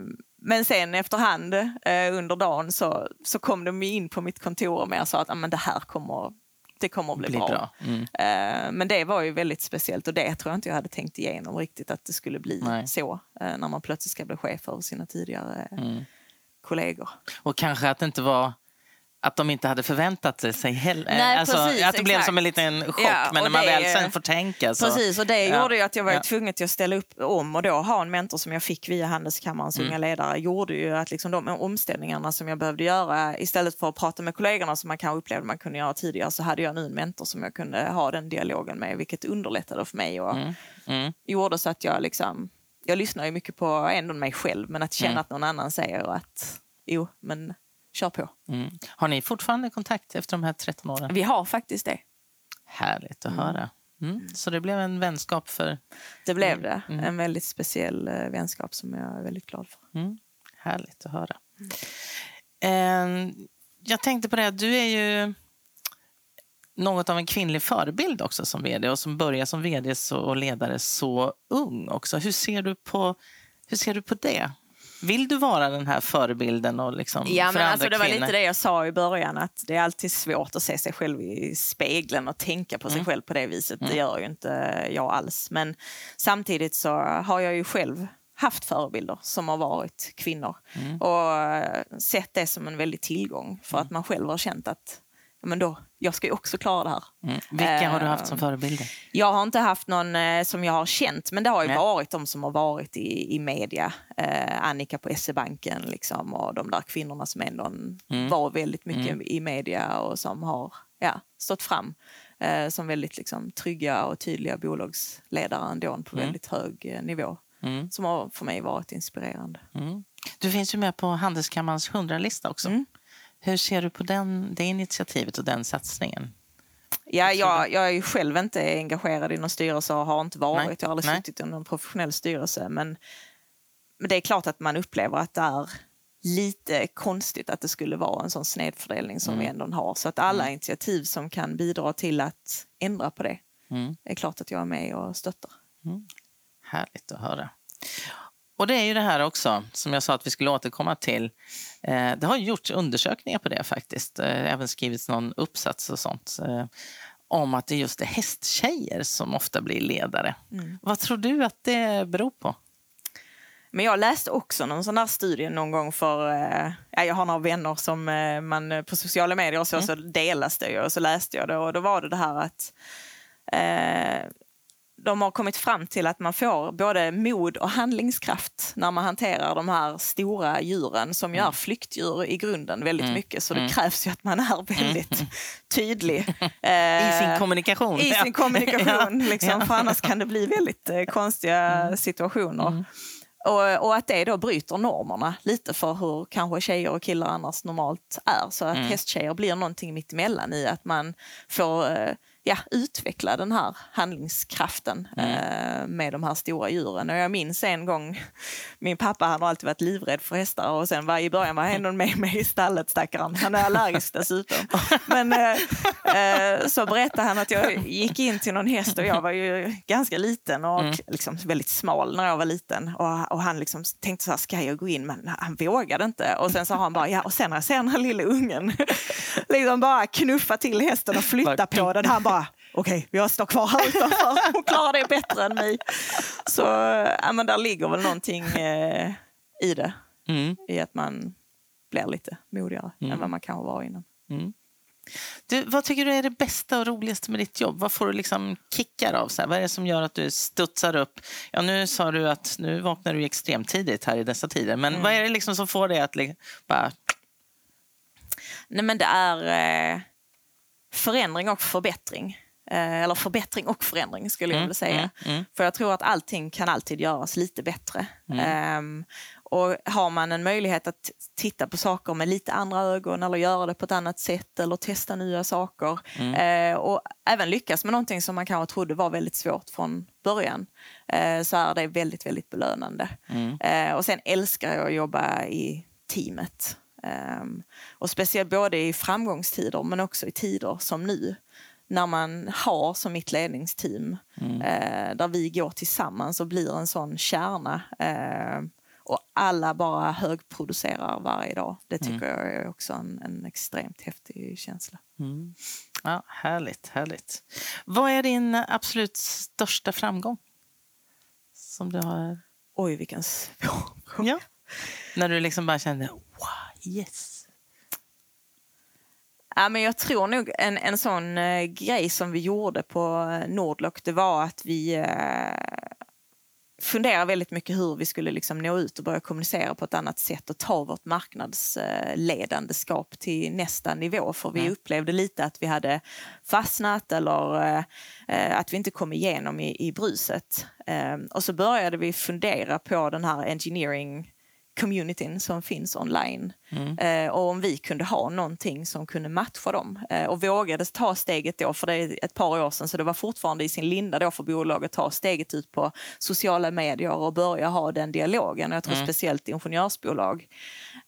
men sen efterhand eh, under dagen så, så kom de in på mitt kontor och mer sa att ah, men det här kommer, det kommer att bli, Blir bra. bra. Mm. Eh, men det var ju väldigt speciellt och det tror jag inte jag hade tänkt igenom riktigt att det skulle bli Nej. så eh, när man plötsligt ska bli chef över sina tidigare Mm. kollegor. Och kanske att det inte var att de inte hade förväntat sig heller. Nej, alltså, precis, att det blev exakt. som en liten chock. Ja, men när man väl sen får tänka så... Precis, och det Ja. gjorde ju att jag var Ja. tvungen till att ställa upp om och då ha en mentor som jag fick via Handelskammarens Mm. unga ledare gjorde ju att liksom de omställningarna som jag behövde göra istället för att prata med kollegorna som man kanske upplevde man kunde göra tidigare så hade jag nu en mentor som jag kunde ha den dialogen med vilket underlättade för mig och Mm. Mm. gjorde så att jag liksom jag lyssnar ju mycket på ändå mig själv men att känna Mm. att någon annan säger att jo men kör på. Mm. Har ni fortfarande kontakt efter de här 13 åren? Vi har faktiskt det. Härligt att höra. Mm. Så det blev en vänskap för... Det blev det. Mm. En väldigt speciell eh, vänskap som jag är väldigt glad för. Mm. Härligt att höra. Eh, jag tänkte på det, du är ju något av en kvinnlig förebild också som vd och som börjar som vd och ledare så ung också. Hur ser du på, hur ser du på det? Vill du vara den här förebilden och liksom Ja, för men andra alltså, det var kvinnor? lite det jag sa i början, att det är alltid svårt att se sig själv i spegeln och tänka på sig Mm. själv på det viset. Det gör ju inte jag alls. Men samtidigt så har jag ju själv haft förebilder som har varit kvinnor Mm. och sett det som en väldig tillgång för att man själv har känt att men då, jag ska ju också klara det här. Mm. Vilka har du haft Eh, som förebilder? Jag har inte haft någon eh, som jag har känt, men det har ju Nej. varit de som har varit i, i media. Eh, Annika på SE-banken liksom, och de där kvinnorna som ändå Mm. var väldigt mycket Mm. i media och som har ja, stått fram eh, som väldigt liksom, trygga och tydliga bolagsledare ändå på Mm. väldigt hög eh, nivå. Mm. Som har för mig varit inspirerande. Mm. Du finns ju med på Handelskammarens 100-lista också. Mm. Hur ser du på den, det initiativet och den satsningen? Ja, jag, jag är ju själv inte engagerad i någon styrelse och har inte varit. Nej, Jag har aldrig nej. suttit i någon professionell styrelse. Men, men det är klart att man upplever att det är lite konstigt att det skulle vara en sån snedfördelning som Mm. vi ändå har. Så att alla initiativ som kan bidra till att ändra på det Mm. är klart att jag är med och stöttar. Härligt att höra. Och det är ju det här också, som jag sa att vi skulle återkomma till. Eh, det har gjorts undersökningar på det faktiskt. Eh, även skrivits någon uppsats och sånt. Eh, om att det just är hästtjejer som ofta blir ledare. Mm. Vad tror du att det beror på? Men jag läste också någon sån där studie någon gång för, eh, ja, jag har några vänner som eh, man på sociala medier och så, så delas det ju och så läste jag det och då var det det här att eh, de har kommit fram till att man får både mod och handlingskraft när man hanterar de här stora djuren som ju är flyktdjur i grunden väldigt Mm. mycket. Så det Mm. krävs ju att man är väldigt tydlig. I eh, sin kommunikation? i sin kommunikation. Liksom, Ja. För annars kan det bli väldigt eh, konstiga situationer. Mm. Och, och att det då bryter normerna lite för hur kanske tjejer och killar annars normalt är. Så att Mm. hästtjejer blir någonting mitt emellan i att man får eh, ja, utveckla den här handlingskraften Mm. eh, med de här stora djuren. Och jag minns en gång, min pappa han har alltid varit livrädd för hästar och sen var i början var han med mig i stallet stackaren. Han är allergisk dessutom. Men eh, eh, så berättade han att jag gick in till någon häst och jag var ju ganska liten och Mm. liksom väldigt smal när jag var liten. Och, och han liksom tänkte så här, ska jag gå in? Men han vågade inte. Och sen sa han bara, ja och sen när jag ser den här lilla ungen liksom bara knuffa till hästen och flytta på den. Han bara, okej, jag står kvar här utanför. Hon klarar det bättre än mig. Så ja, men där ligger väl någonting eh, i det. Mm. I att man blir lite modigare Mm. än vad man kanske var innan. Mm. Du, vad tycker du är det bästa och roligaste med ditt jobb? Vad får du liksom kickar av? Så här? Vad är det som gör att du studsar upp? Ja, nu sa du att nu vaknar du extremt tidigt här i dessa tider. Men Mm. vad är det liksom som får dig att li- bara... Nej men det är eh, förändring och förbättring. Eh, eller förbättring och förändring skulle jag Mm, vilja säga. mm, mm. För jag tror att allting kan alltid göras lite bättre. Ehm, och har man en möjlighet att titta på saker med lite andra ögon eller göra det på ett annat sätt eller testa nya saker Mm. eh, och även lyckas med någonting som man kanske trodde var väldigt svårt från början eh, så är det väldigt, väldigt belönande. Mm. Eh, och sen älskar jag att jobba i teamet. Ehm, och speciellt både i framgångstider men också i tider som nu. När man har som mitt ledningsteam Mm. eh, där vi går tillsammans och blir en sån kärna. Eh, och alla bara högproducerar varje dag. Det tycker jag är också en, en extremt häftig känsla. Mm. Ja, härligt, härligt. Vad är din absolut största framgång? Som du har... Oj, vilken svår fråga. Ja. När du liksom bara kände wow, yes. Ja, men jag tror nog en, en sån eh, grej som vi gjorde på Nordlock, det var att vi eh, funderade väldigt mycket hur vi skulle liksom nå ut och börja kommunicera på ett annat sätt och ta vårt marknadsledandeskap till nästa nivå. För vi Mm. upplevde lite att vi hade fastnat eller eh, eh, att vi inte kom igenom i, i bruset. Eh, och så började vi fundera på den här engineering communityn som finns online. Mm. Eh, och om vi kunde ha någonting som kunde matcha dem. Eh, och vågade ta steget då, för det är ett par år sedan så det var fortfarande i sin linda då för bolaget att ta steget ut på sociala medier och börja ha den dialogen. Och jag tror Mm. speciellt ingenjörsbolag.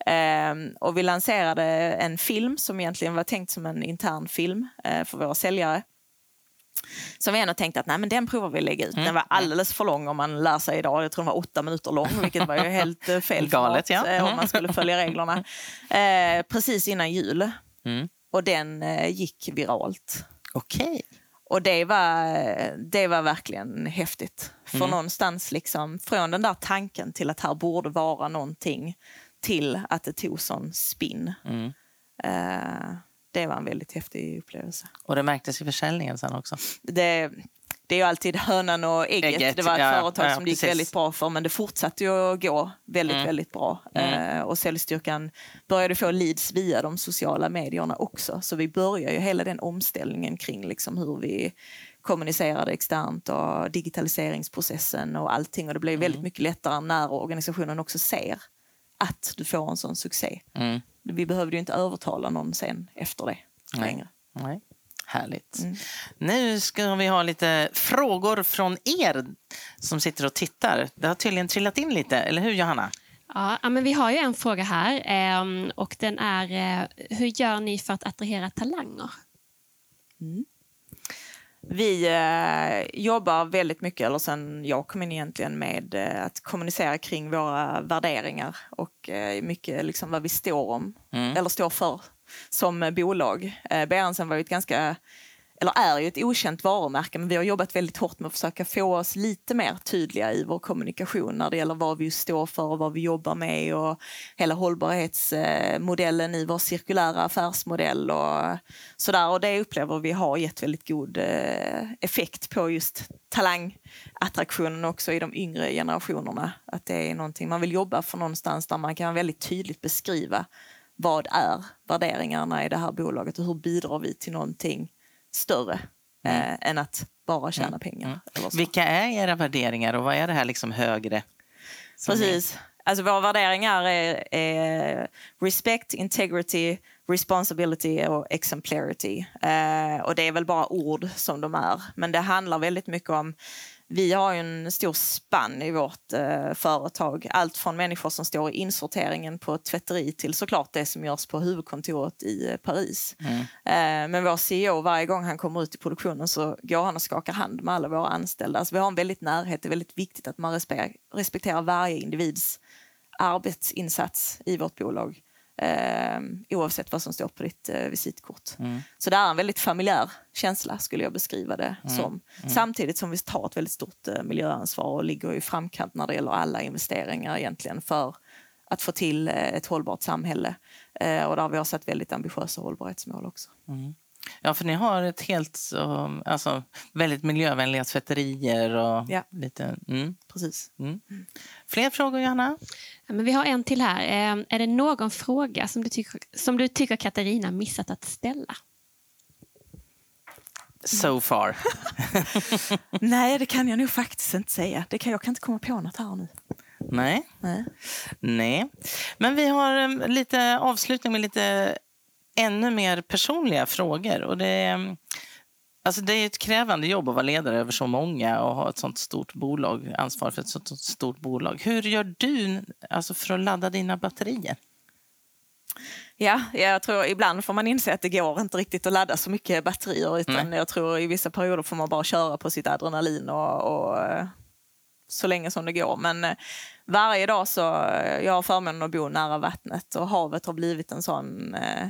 Eh, och vi lanserade en film som egentligen var tänkt som en intern film eh, för våra säljare. Så vi ändå tänkte att nej, men den provar vi lägga ut. Mm. Den var alldeles för lång om man lär sig idag. Jag tror den var åtta minuter lång, vilket var ju helt eh, fel Galet, ja. Mm. om man skulle följa reglerna. Eh, precis innan jul. Mm. Och den eh, gick viralt. Okej. Och det var, det var verkligen häftigt. För Mm. någonstans liksom, från den där tanken till att här borde vara någonting till att det tog sån spin. Mm. Eh, det var en väldigt häftig upplevelse. Och det märktes i försäljningen sen också. det, det är ju alltid hönan och ägget. Ägget, det var ett ja, företag ja, som det gick precis. väldigt bra för men det fortsatte ju att gå väldigt, Mm. väldigt bra. Mm. Eh, och säljstyrkan började få leads via de sociala medierna också. Så vi börjar ju hela den omställningen kring liksom hur vi kommunicerade externt och digitaliseringsprocessen och allting. Och det blev väldigt Mm. mycket lättare när organisationen också ser att du får en sån succé. Mm. Vi behövde ju inte övertala någon sen efter det Nej. längre. Nej. Härligt. Mm. Nu ska vi ha lite frågor från er som sitter och tittar. Det har tydligen trillat in lite, eller hur Johanna? Ja, men vi har ju en fråga här ehm, och den är eh, hur gör ni för att attrahera talanger? Vi eh, jobbar väldigt mycket, eller sen jag kom in egentligen, med eh, att kommunicera kring våra värderingar och eh, mycket liksom vad vi står om, Mm. eller står för som bolag. Eh, Berensen var ju ett ganska, eller är ju ett okänt varumärke, men vi har jobbat väldigt hårt med att försöka få oss lite mer tydliga i vår kommunikation när det gäller vad vi står för och vad vi jobbar med och hela hållbarhetsmodellen i vår cirkulära affärsmodell och sådär. Och det upplever vi har gett väldigt god eh, effekt på just talangattraktionen också i de yngre generationerna. Att det är någonting man vill jobba för någonstans där man kan väldigt tydligt beskriva vad är värderingarna i det här bolaget och hur bidrar vi till någonting större eh, än att bara tjäna pengar. Mm. Eller så. Vilka är era värderingar och vad är det här liksom högre? Precis. Alltså våra värderingar är, är respect, integrity, responsibility och exemplarity. Eh, och det är väl bara ord som de är. Men det handlar väldigt mycket om vi har en stor spann i vårt eh, företag. Allt från människor som står i insorteringen på ett tvätteri till såklart det som görs på huvudkontoret i eh, Paris. Mm. Eh, men vår CEO, varje gång han kommer ut i produktionen så går han och skakar hand med alla våra anställda. Alltså vi har en väldigt närhet. Det är väldigt viktigt att man respe- respekterar varje individs arbetsinsats i vårt bolag. Eh, oavsett vad som står på ditt eh, visitkort. Mm. Så det är en väldigt familjär känsla skulle jag beskriva det Mm. som. Samtidigt som vi tar ett väldigt stort eh, miljöansvar och ligger i framkant när det gäller alla investeringar egentligen för att få till eh, ett hållbart samhälle. Eh, och där vi har satt väldigt ambitiösa hållbarhetsmål också. Ja, för ni har ett helt så, alltså, väldigt miljövänliga tvätterier och Ja. lite... Mm. Precis. Mm. Fler frågor, Johanna? Ja, men vi har en till här. Eh, är det någon fråga som du, tycker, som du tycker Katarina missat att ställa? So far. Nej, det kan jag nog faktiskt inte säga. Det kan, jag kan inte komma på något här nu. Nej. Nej. Nej. Men vi har em, lite avslutning med lite ännu mer personliga frågor. Och det, alltså det är ett krävande jobb att vara ledare över så många och ha ett sånt stort bolag, ansvar för ett sånt stort bolag. Hur gör du alltså för att ladda dina batterier? Ja, jag tror ibland får man inse att det går inte riktigt att ladda så mycket batterier. Utan jag tror i vissa perioder får man bara köra på sitt adrenalin och, och eh, så länge som det går. Men eh, varje dag så, eh, jag har förmånen att bo nära vattnet och havet har blivit en sån eh,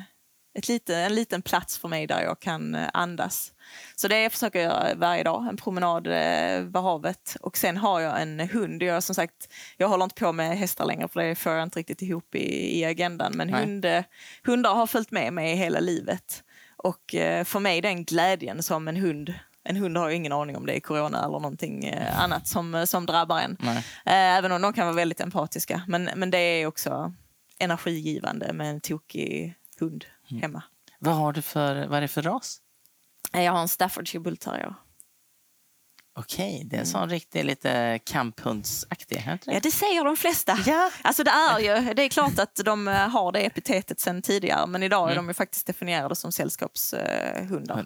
ett lite, en liten plats för mig där jag kan eh, andas. Så det jag försöker göra varje dag, en promenad eh, vid havet. Och sen har jag en hund. Jag, som sagt, jag håller inte på med hästar längre för det får jag inte riktigt ihop i, i agendan. Men Nej. hund, eh, hundar har följt med mig hela livet. Och för mig den glädjen som en hund en hund har ju ingen aning om det är corona eller någonting annat som, som drabbar en. Nej. Även om de kan vara väldigt empatiska. Men, men det är också energigivande med en tokig hund hemma. Vad har du för, vad är det för ras? Eh, Jag har en Staffordshire bull terrier. Okej, det är en sån riktig lite kamphundsaktig. Ja, det säger de flesta. Ja. Alltså det är ju, det är klart att de eh, har det epitetet sen tidigare men idag är de ju faktiskt definierade som sällskapshundar.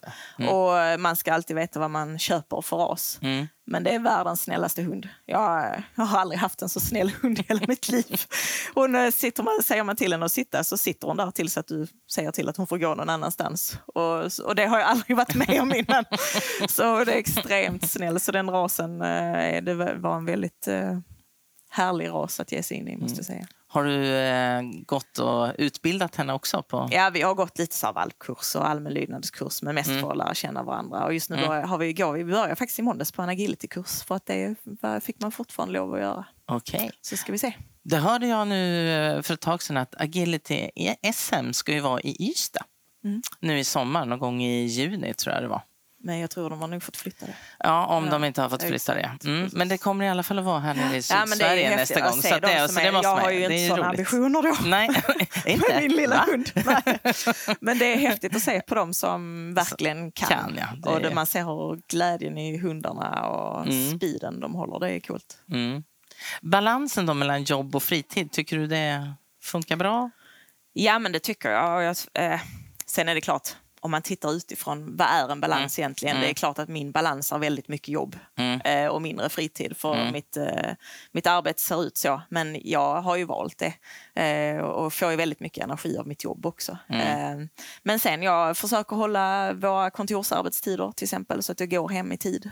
Och eh, man ska alltid veta vad man köper för ras. Mm. Men det är världens snällaste hund. Jag, jag har aldrig haft en så snäll hund i hela mitt liv. Hon, sitter man, säger man till henne att sitta så sitter hon där tills att du säger till att hon får gå någon annanstans. Och, och det har jag aldrig varit med om innan. Så det är extremt snäll. Så den rasen eh, det var en väldigt eh, härlig ras att ge sig in i måste jag säga. Har du eh, gått och utbildat henne också? på? Ja, vi har gått lite så valpkurs och allmän lydnadskurs men mest för att lära känna varandra. Och just nu börjar, har vi, går, vi börjar faktiskt i måndags på en agilitykurs för att det fick man fortfarande lov att göra. Okej. Så ska vi se. Det hörde jag nu eh, för ett tag sedan att Agility SM ska ju vara i Ystad. Mm. Nu i sommar, någon gång i juni tror jag det var. Men jag tror de har nog fått flytta det. Ja, om Ja, de inte har fått flytta det. Mm. Men det kommer i alla fall att vara här nere i Ja, Sydsverige ju nästa gång. Så de det, så det måste jag har ju inte sådana roligt. ambitioner då. Nej, inte. Med min lilla Va? hund. Nej. Men det är häftigt att se på dem som verkligen kan. Kan, ja. Och är- man ser hur glädjen i hundarna och Mm. speeden de håller. Det är coolt. Mm. Balansen då mellan jobb och fritid, tycker du det funkar bra? Ja, men det tycker jag. Jag eh, sen är det klart, om man tittar utifrån, vad är en balans egentligen? Det är klart att min balans är väldigt mycket jobb Mm. eh, och mindre fritid för mitt, eh, mitt arbete ser ut så. Men jag har ju valt det eh, och får ju väldigt mycket energi av mitt jobb också. Eh, men sen jag försöker hålla våra kontorsarbetstider till exempel så att jag går hem i tid.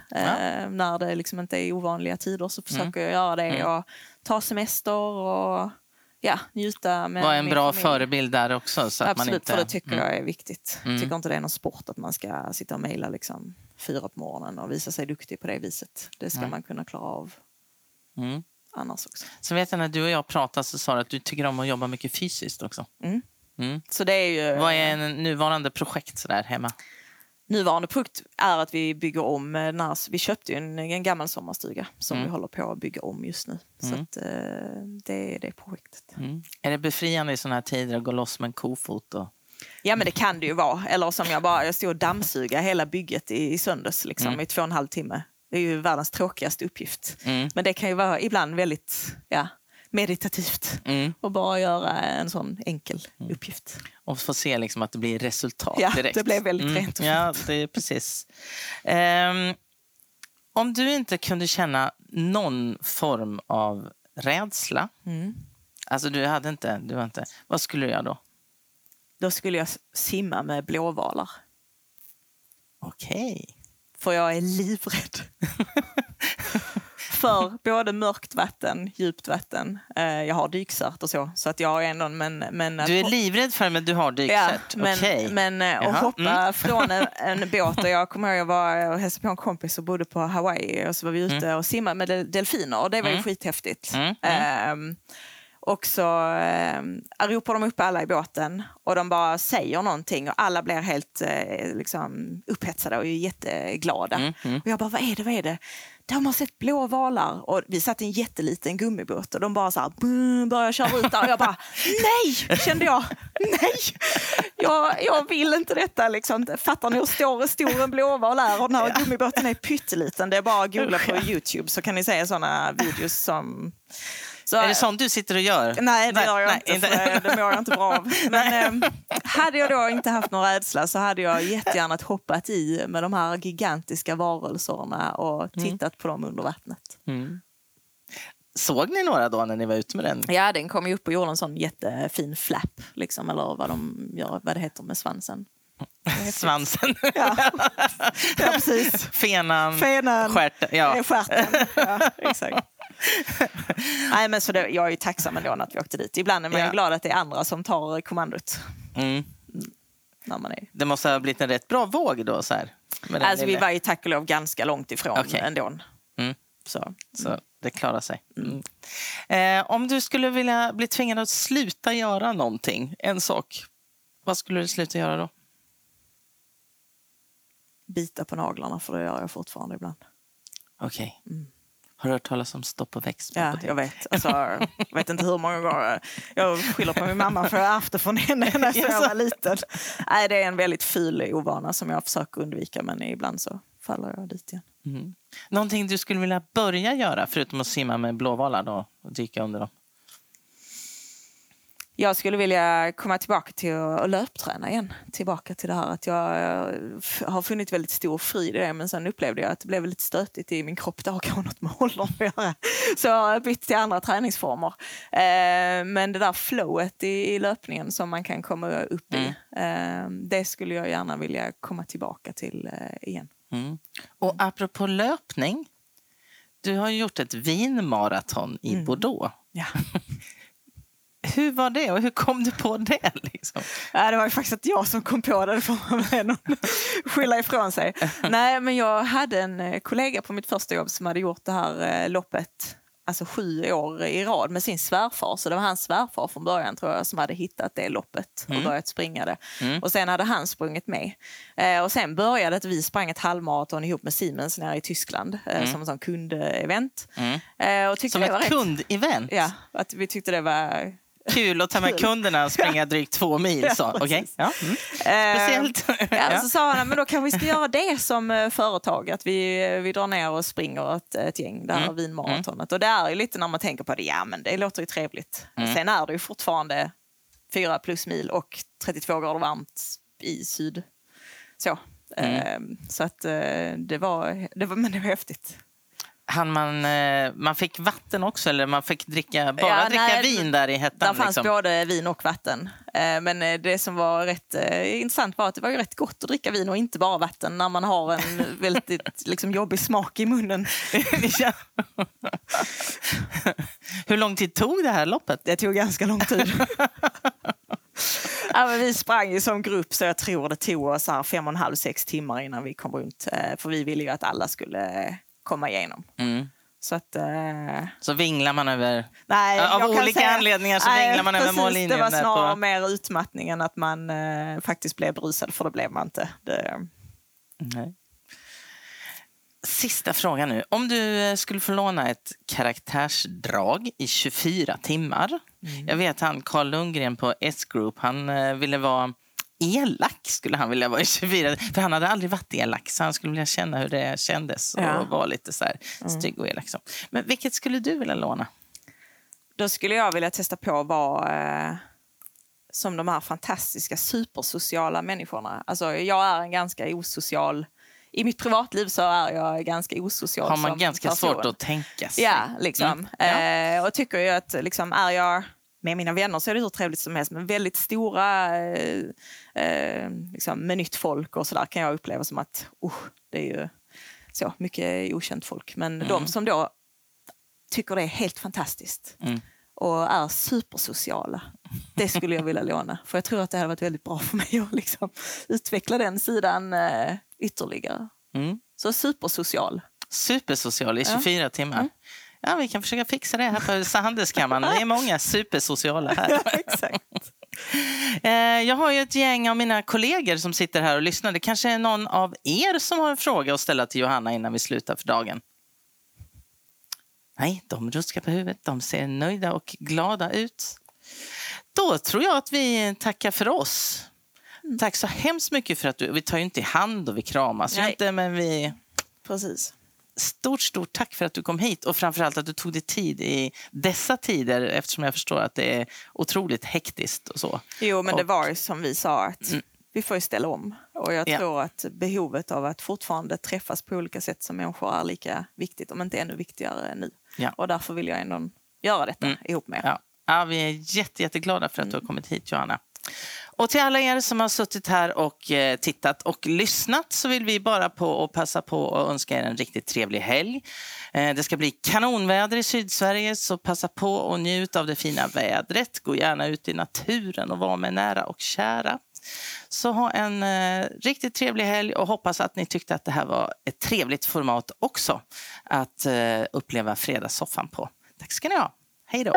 När det liksom inte är ovanliga tider så försöker jag göra det och ta semester och ja, njuta med Var en min bra familj. förebild där också. Så att man Absolut, inte... för det tycker Mm. jag är viktigt. Jag tycker inte det är någon sport att man ska sitta och mejla liksom fyra på morgonen och visa sig duktig på det viset. Det ska man kunna klara av Mm. annars också. Så vet jag när du och jag pratade så sa du att du tycker om att jobba mycket fysiskt också. Mm. Mm. Så det är ju... Vad är en nuvarande projekt sådär hemma? Nuvarande produkt är att vi bygger om. eh, Den här, vi köpte ju en, en gammal sommarstuga som Mm. vi håller på att bygga om just nu. Så att, eh, det är det projektet. Mm. Är det befriande i sådana här tider att gå loss med en kofot? Och... Ja men det kan det ju vara. Eller som jag bara, jag stod och dammsuga hela bygget i, i söndags liksom, i två och en halv timme. Det är ju världens tråkigaste uppgift. Mm. Men det kan ju vara ibland väldigt ja, meditativt Mm. att bara göra en sån enkel uppgift. och få se liksom att det blir resultat Ja, direkt. det blev väldigt rent och Ja, det är precis. Ehm, om du inte kunde känna någon form av rädsla, Mm. alltså du hade inte, du var inte, vad skulle du göra då? Då skulle jag simma med blåvalar. Okej. För jag är livrädd. För både mörkt vatten, djupt vatten. Eh, jag har dykcert och så. Så att jag är ändå... Men, men Du är livrädd för det, men du har Ja, dykcert? men, Okej. men eh, Jaha, att hoppa mm. från en, en båt. Och jag kommer ihåg jag var och hälsade på en kompis som bodde på Hawaii. Och så var vi ute och simmade med del- delfiner. Och det var ju Mm. skithäftigt. Mm, Ehm, och så eh, ropar de upp alla i båten och de bara säger någonting och alla blir helt eh, liksom, upphetsade och är jätteglada. Mm, mm. Och jag bara, vad är det, vad är det? De har sett blå valar. Och vi satt i en jätteliten gummibåt och de bara så här, började köra ut där. Och jag bara, nej, kände jag. Nej, jag, jag vill inte detta. Liksom. Fattar ni hur stor, stor en blåval är? Och den här gummibåten är pytteliten. Det är bara att googla på Youtube så kan ni se sådana videos som... Så, Är det sånt du sitter och gör? Nej, det gör jag nej, inte, för det mår jag inte bra av. Men ehm, hade jag då inte haft någon rädsla så hade jag jättegärna hoppat i med de här gigantiska varelserna och tittat på dem under vattnet. Mm. Såg ni några då när ni var ute med den? Ja, den kom ju upp och gjorde en sån jättefin flap, liksom, eller vad, de gör, vad det heter med svansen. Svansen? Ja, ja precis. Fenan? Fenan, Stjärten? Ja. eh, stjärten. Ja, exakt. Nej, men så det, jag är ju tacksam ändå att vi åkte dit. Ibland är man Ja. glad att det är andra som tar kommandot. Mm. Är Det måste ha blivit en rätt bra våg då? Så här, Alltså vi var ju tack och lov ganska långt ifrån Okej. ändå. Mm. Så. Så det klarar sig. Mm. Eh, om du skulle vilja bli tvingad att sluta göra någonting, en sak, vad skulle du sluta göra då? bita på naglarna för det gör jag fortfarande ibland. Okej. Mm. Har du hört talas om stopp och växt? Ja, jag vet. Alltså, jag vet inte hur många gånger. Jag skyller på min mamma för jag det från henne när jag var liten. Nej, det är en väldigt ful ovana som jag försöker undvika men ibland så faller jag dit igen. Mm. Någonting du skulle vilja börja göra förutom att simma med blåvalar då, och dyka under dem? Jag skulle vilja komma tillbaka till att löpträna igen. Tillbaka till det här att jag eh, har funnit väldigt stor frid i det men sen upplevde jag att det blev lite stötigt i min kropp. Det har kanske något med åldern att göra. Så jag har bytt till andra träningsformer. Eh, men det där flowet i, löpningen som man kan komma upp i, eh, det skulle jag gärna vilja komma tillbaka till igen. Mm. Och apropå löpning. Du har gjort ett vinmaraton i Mm. Bordeaux. Ja. Hur var det och hur kom du på det? Liksom? Ja, det var ju faktiskt att jag som kom på det, det får man väl skylla ifrån sig. Nej, men jag hade en eh, kollega på mitt första jobb som hade gjort det här eh, loppet alltså sju år i rad med sin svärfar. Så det var hans svärfar från början tror jag som hade hittat det loppet och Mm. börjat springa det. Mm. Och sen hade han sprungit med. Eh, och sen började att vi sprang ett halvmaraton ihop med Siemens nere i Tyskland eh, Mm. som en sån kundevent. Mm. Eh, och tyckte Som det var ett kundevent? Ja, att vi tyckte det var Kul att ta med kunderna och springa drygt två mil. Så. Okej. Ja. Mm. Eh, Speciellt. Ja, så sa han men då kanske vi ska göra det som eh, företag, att vi, vi drar ner och springer ett, ett gäng, det här Mm. vinmaratonet. Och det är ju lite när man tänker på det, ja men det låter ju trevligt. Mm. Sen är det ju fortfarande fyra plus mil och 32 grader varmt i syd. Så, Mm. eh, så att eh, det var, det var, men det var häftigt. Han man, eh, man fick vatten också, eller man fick dricka, bara Ja, dricka nej, vin där i hettan? Där fanns liksom. både vin och vatten. Eh, Men eh, det som var rätt intressant var att det var ju rätt gott att dricka vin och inte bara vatten när man har en väldigt liksom, jobbig smak i munnen. Hur lång tid tog det här loppet? Det tog ganska lång tid. ja, vi sprang ju som grupp så jag tror det tog oss här fem och en halv, sex timmar innan vi kom runt. För vi ville ju att alla skulle komma igenom. Mm. Så att... Eh, Så vinglar man över... nej, Av olika anledningar så vinglar man över precis, mållinjen Det var snarare på- mer utmattning än att man eh, faktiskt blev brusad, för det blev man inte. Det, Nej. Sista frågan nu. Om du eh, skulle få låna ett karaktärsdrag i 24 timmar. Jag vet han Carl Lundgren på S-Group, han ville vara elak skulle han vilja vara i 24 För han hade aldrig varit elak så han skulle vilja känna hur det kändes och Ja. vara lite så här stygg och elak. Men vilket skulle du vilja låna? Då skulle jag vilja testa på att vara eh, som de här fantastiska supersociala människorna. Alltså, jag är en ganska osocial... I mitt privatliv så är jag ganska osocial Har man ganska person. svårt att tänka sig? Ja, liksom. Mm. Ja. Eh, och tycker ju att liksom, är jag med mina vänner så är det hur trevligt som helst men väldigt stora eh, eh, liksom, med nytt folk och sådär kan jag uppleva som att uh, det är ju så mycket okänt folk. Men de som då tycker det är helt fantastiskt Mm. och är supersociala. Det skulle jag vilja låna. För jag tror att det hade varit väldigt bra för mig att liksom utveckla den sidan eh, ytterligare. Mm. Så supersocial. Supersocial i Ja. Mm. 24 timmar. Ja, vi kan försöka fixa det här på Handelskammaren. Det är många supersociala här. Exakt. Eh, Jag har ju ett gäng av mina kollegor som sitter här och lyssnar. Det kanske är någon av er som har en fråga att ställa till Johanna innan vi slutar för dagen. Nej, de ruskar på huvudet. De ser nöjda och glada ut. Då tror jag att vi tackar för oss. Mm. Tack så hemskt mycket för att du... Vi tar ju inte i hand och vi kramas Nej. inte, men vi... Precis. Stort, stort tack för att du kom hit och framförallt att du tog dig tid i dessa tider eftersom jag förstår att det är otroligt hektiskt och så. Jo, men det Och- var ju som vi sa att Mm. vi får ju ställa om. Och jag Ja. tror att behovet av att fortfarande träffas på olika sätt som människor är lika viktigt, om inte ännu viktigare nu. Ja. Och därför vill jag ändå göra detta Mm. ihop med er. Ja. Ja, vi är jätte, jätteglada för att du har kommit hit, Johanna. Och till alla er som har suttit här och eh, tittat och lyssnat så vill vi bara på och passa på att önska er en riktigt trevlig helg. Eh, det ska bli kanonväder i Sydsverige så passa på och njut av det fina vädret. Gå gärna ut i naturen och var med nära och kära. Så ha en eh, riktigt trevlig helg och hoppas att ni tyckte att det här var ett trevligt format också att eh, uppleva fredagssoffan på. Tack ska ni ha. Hej då!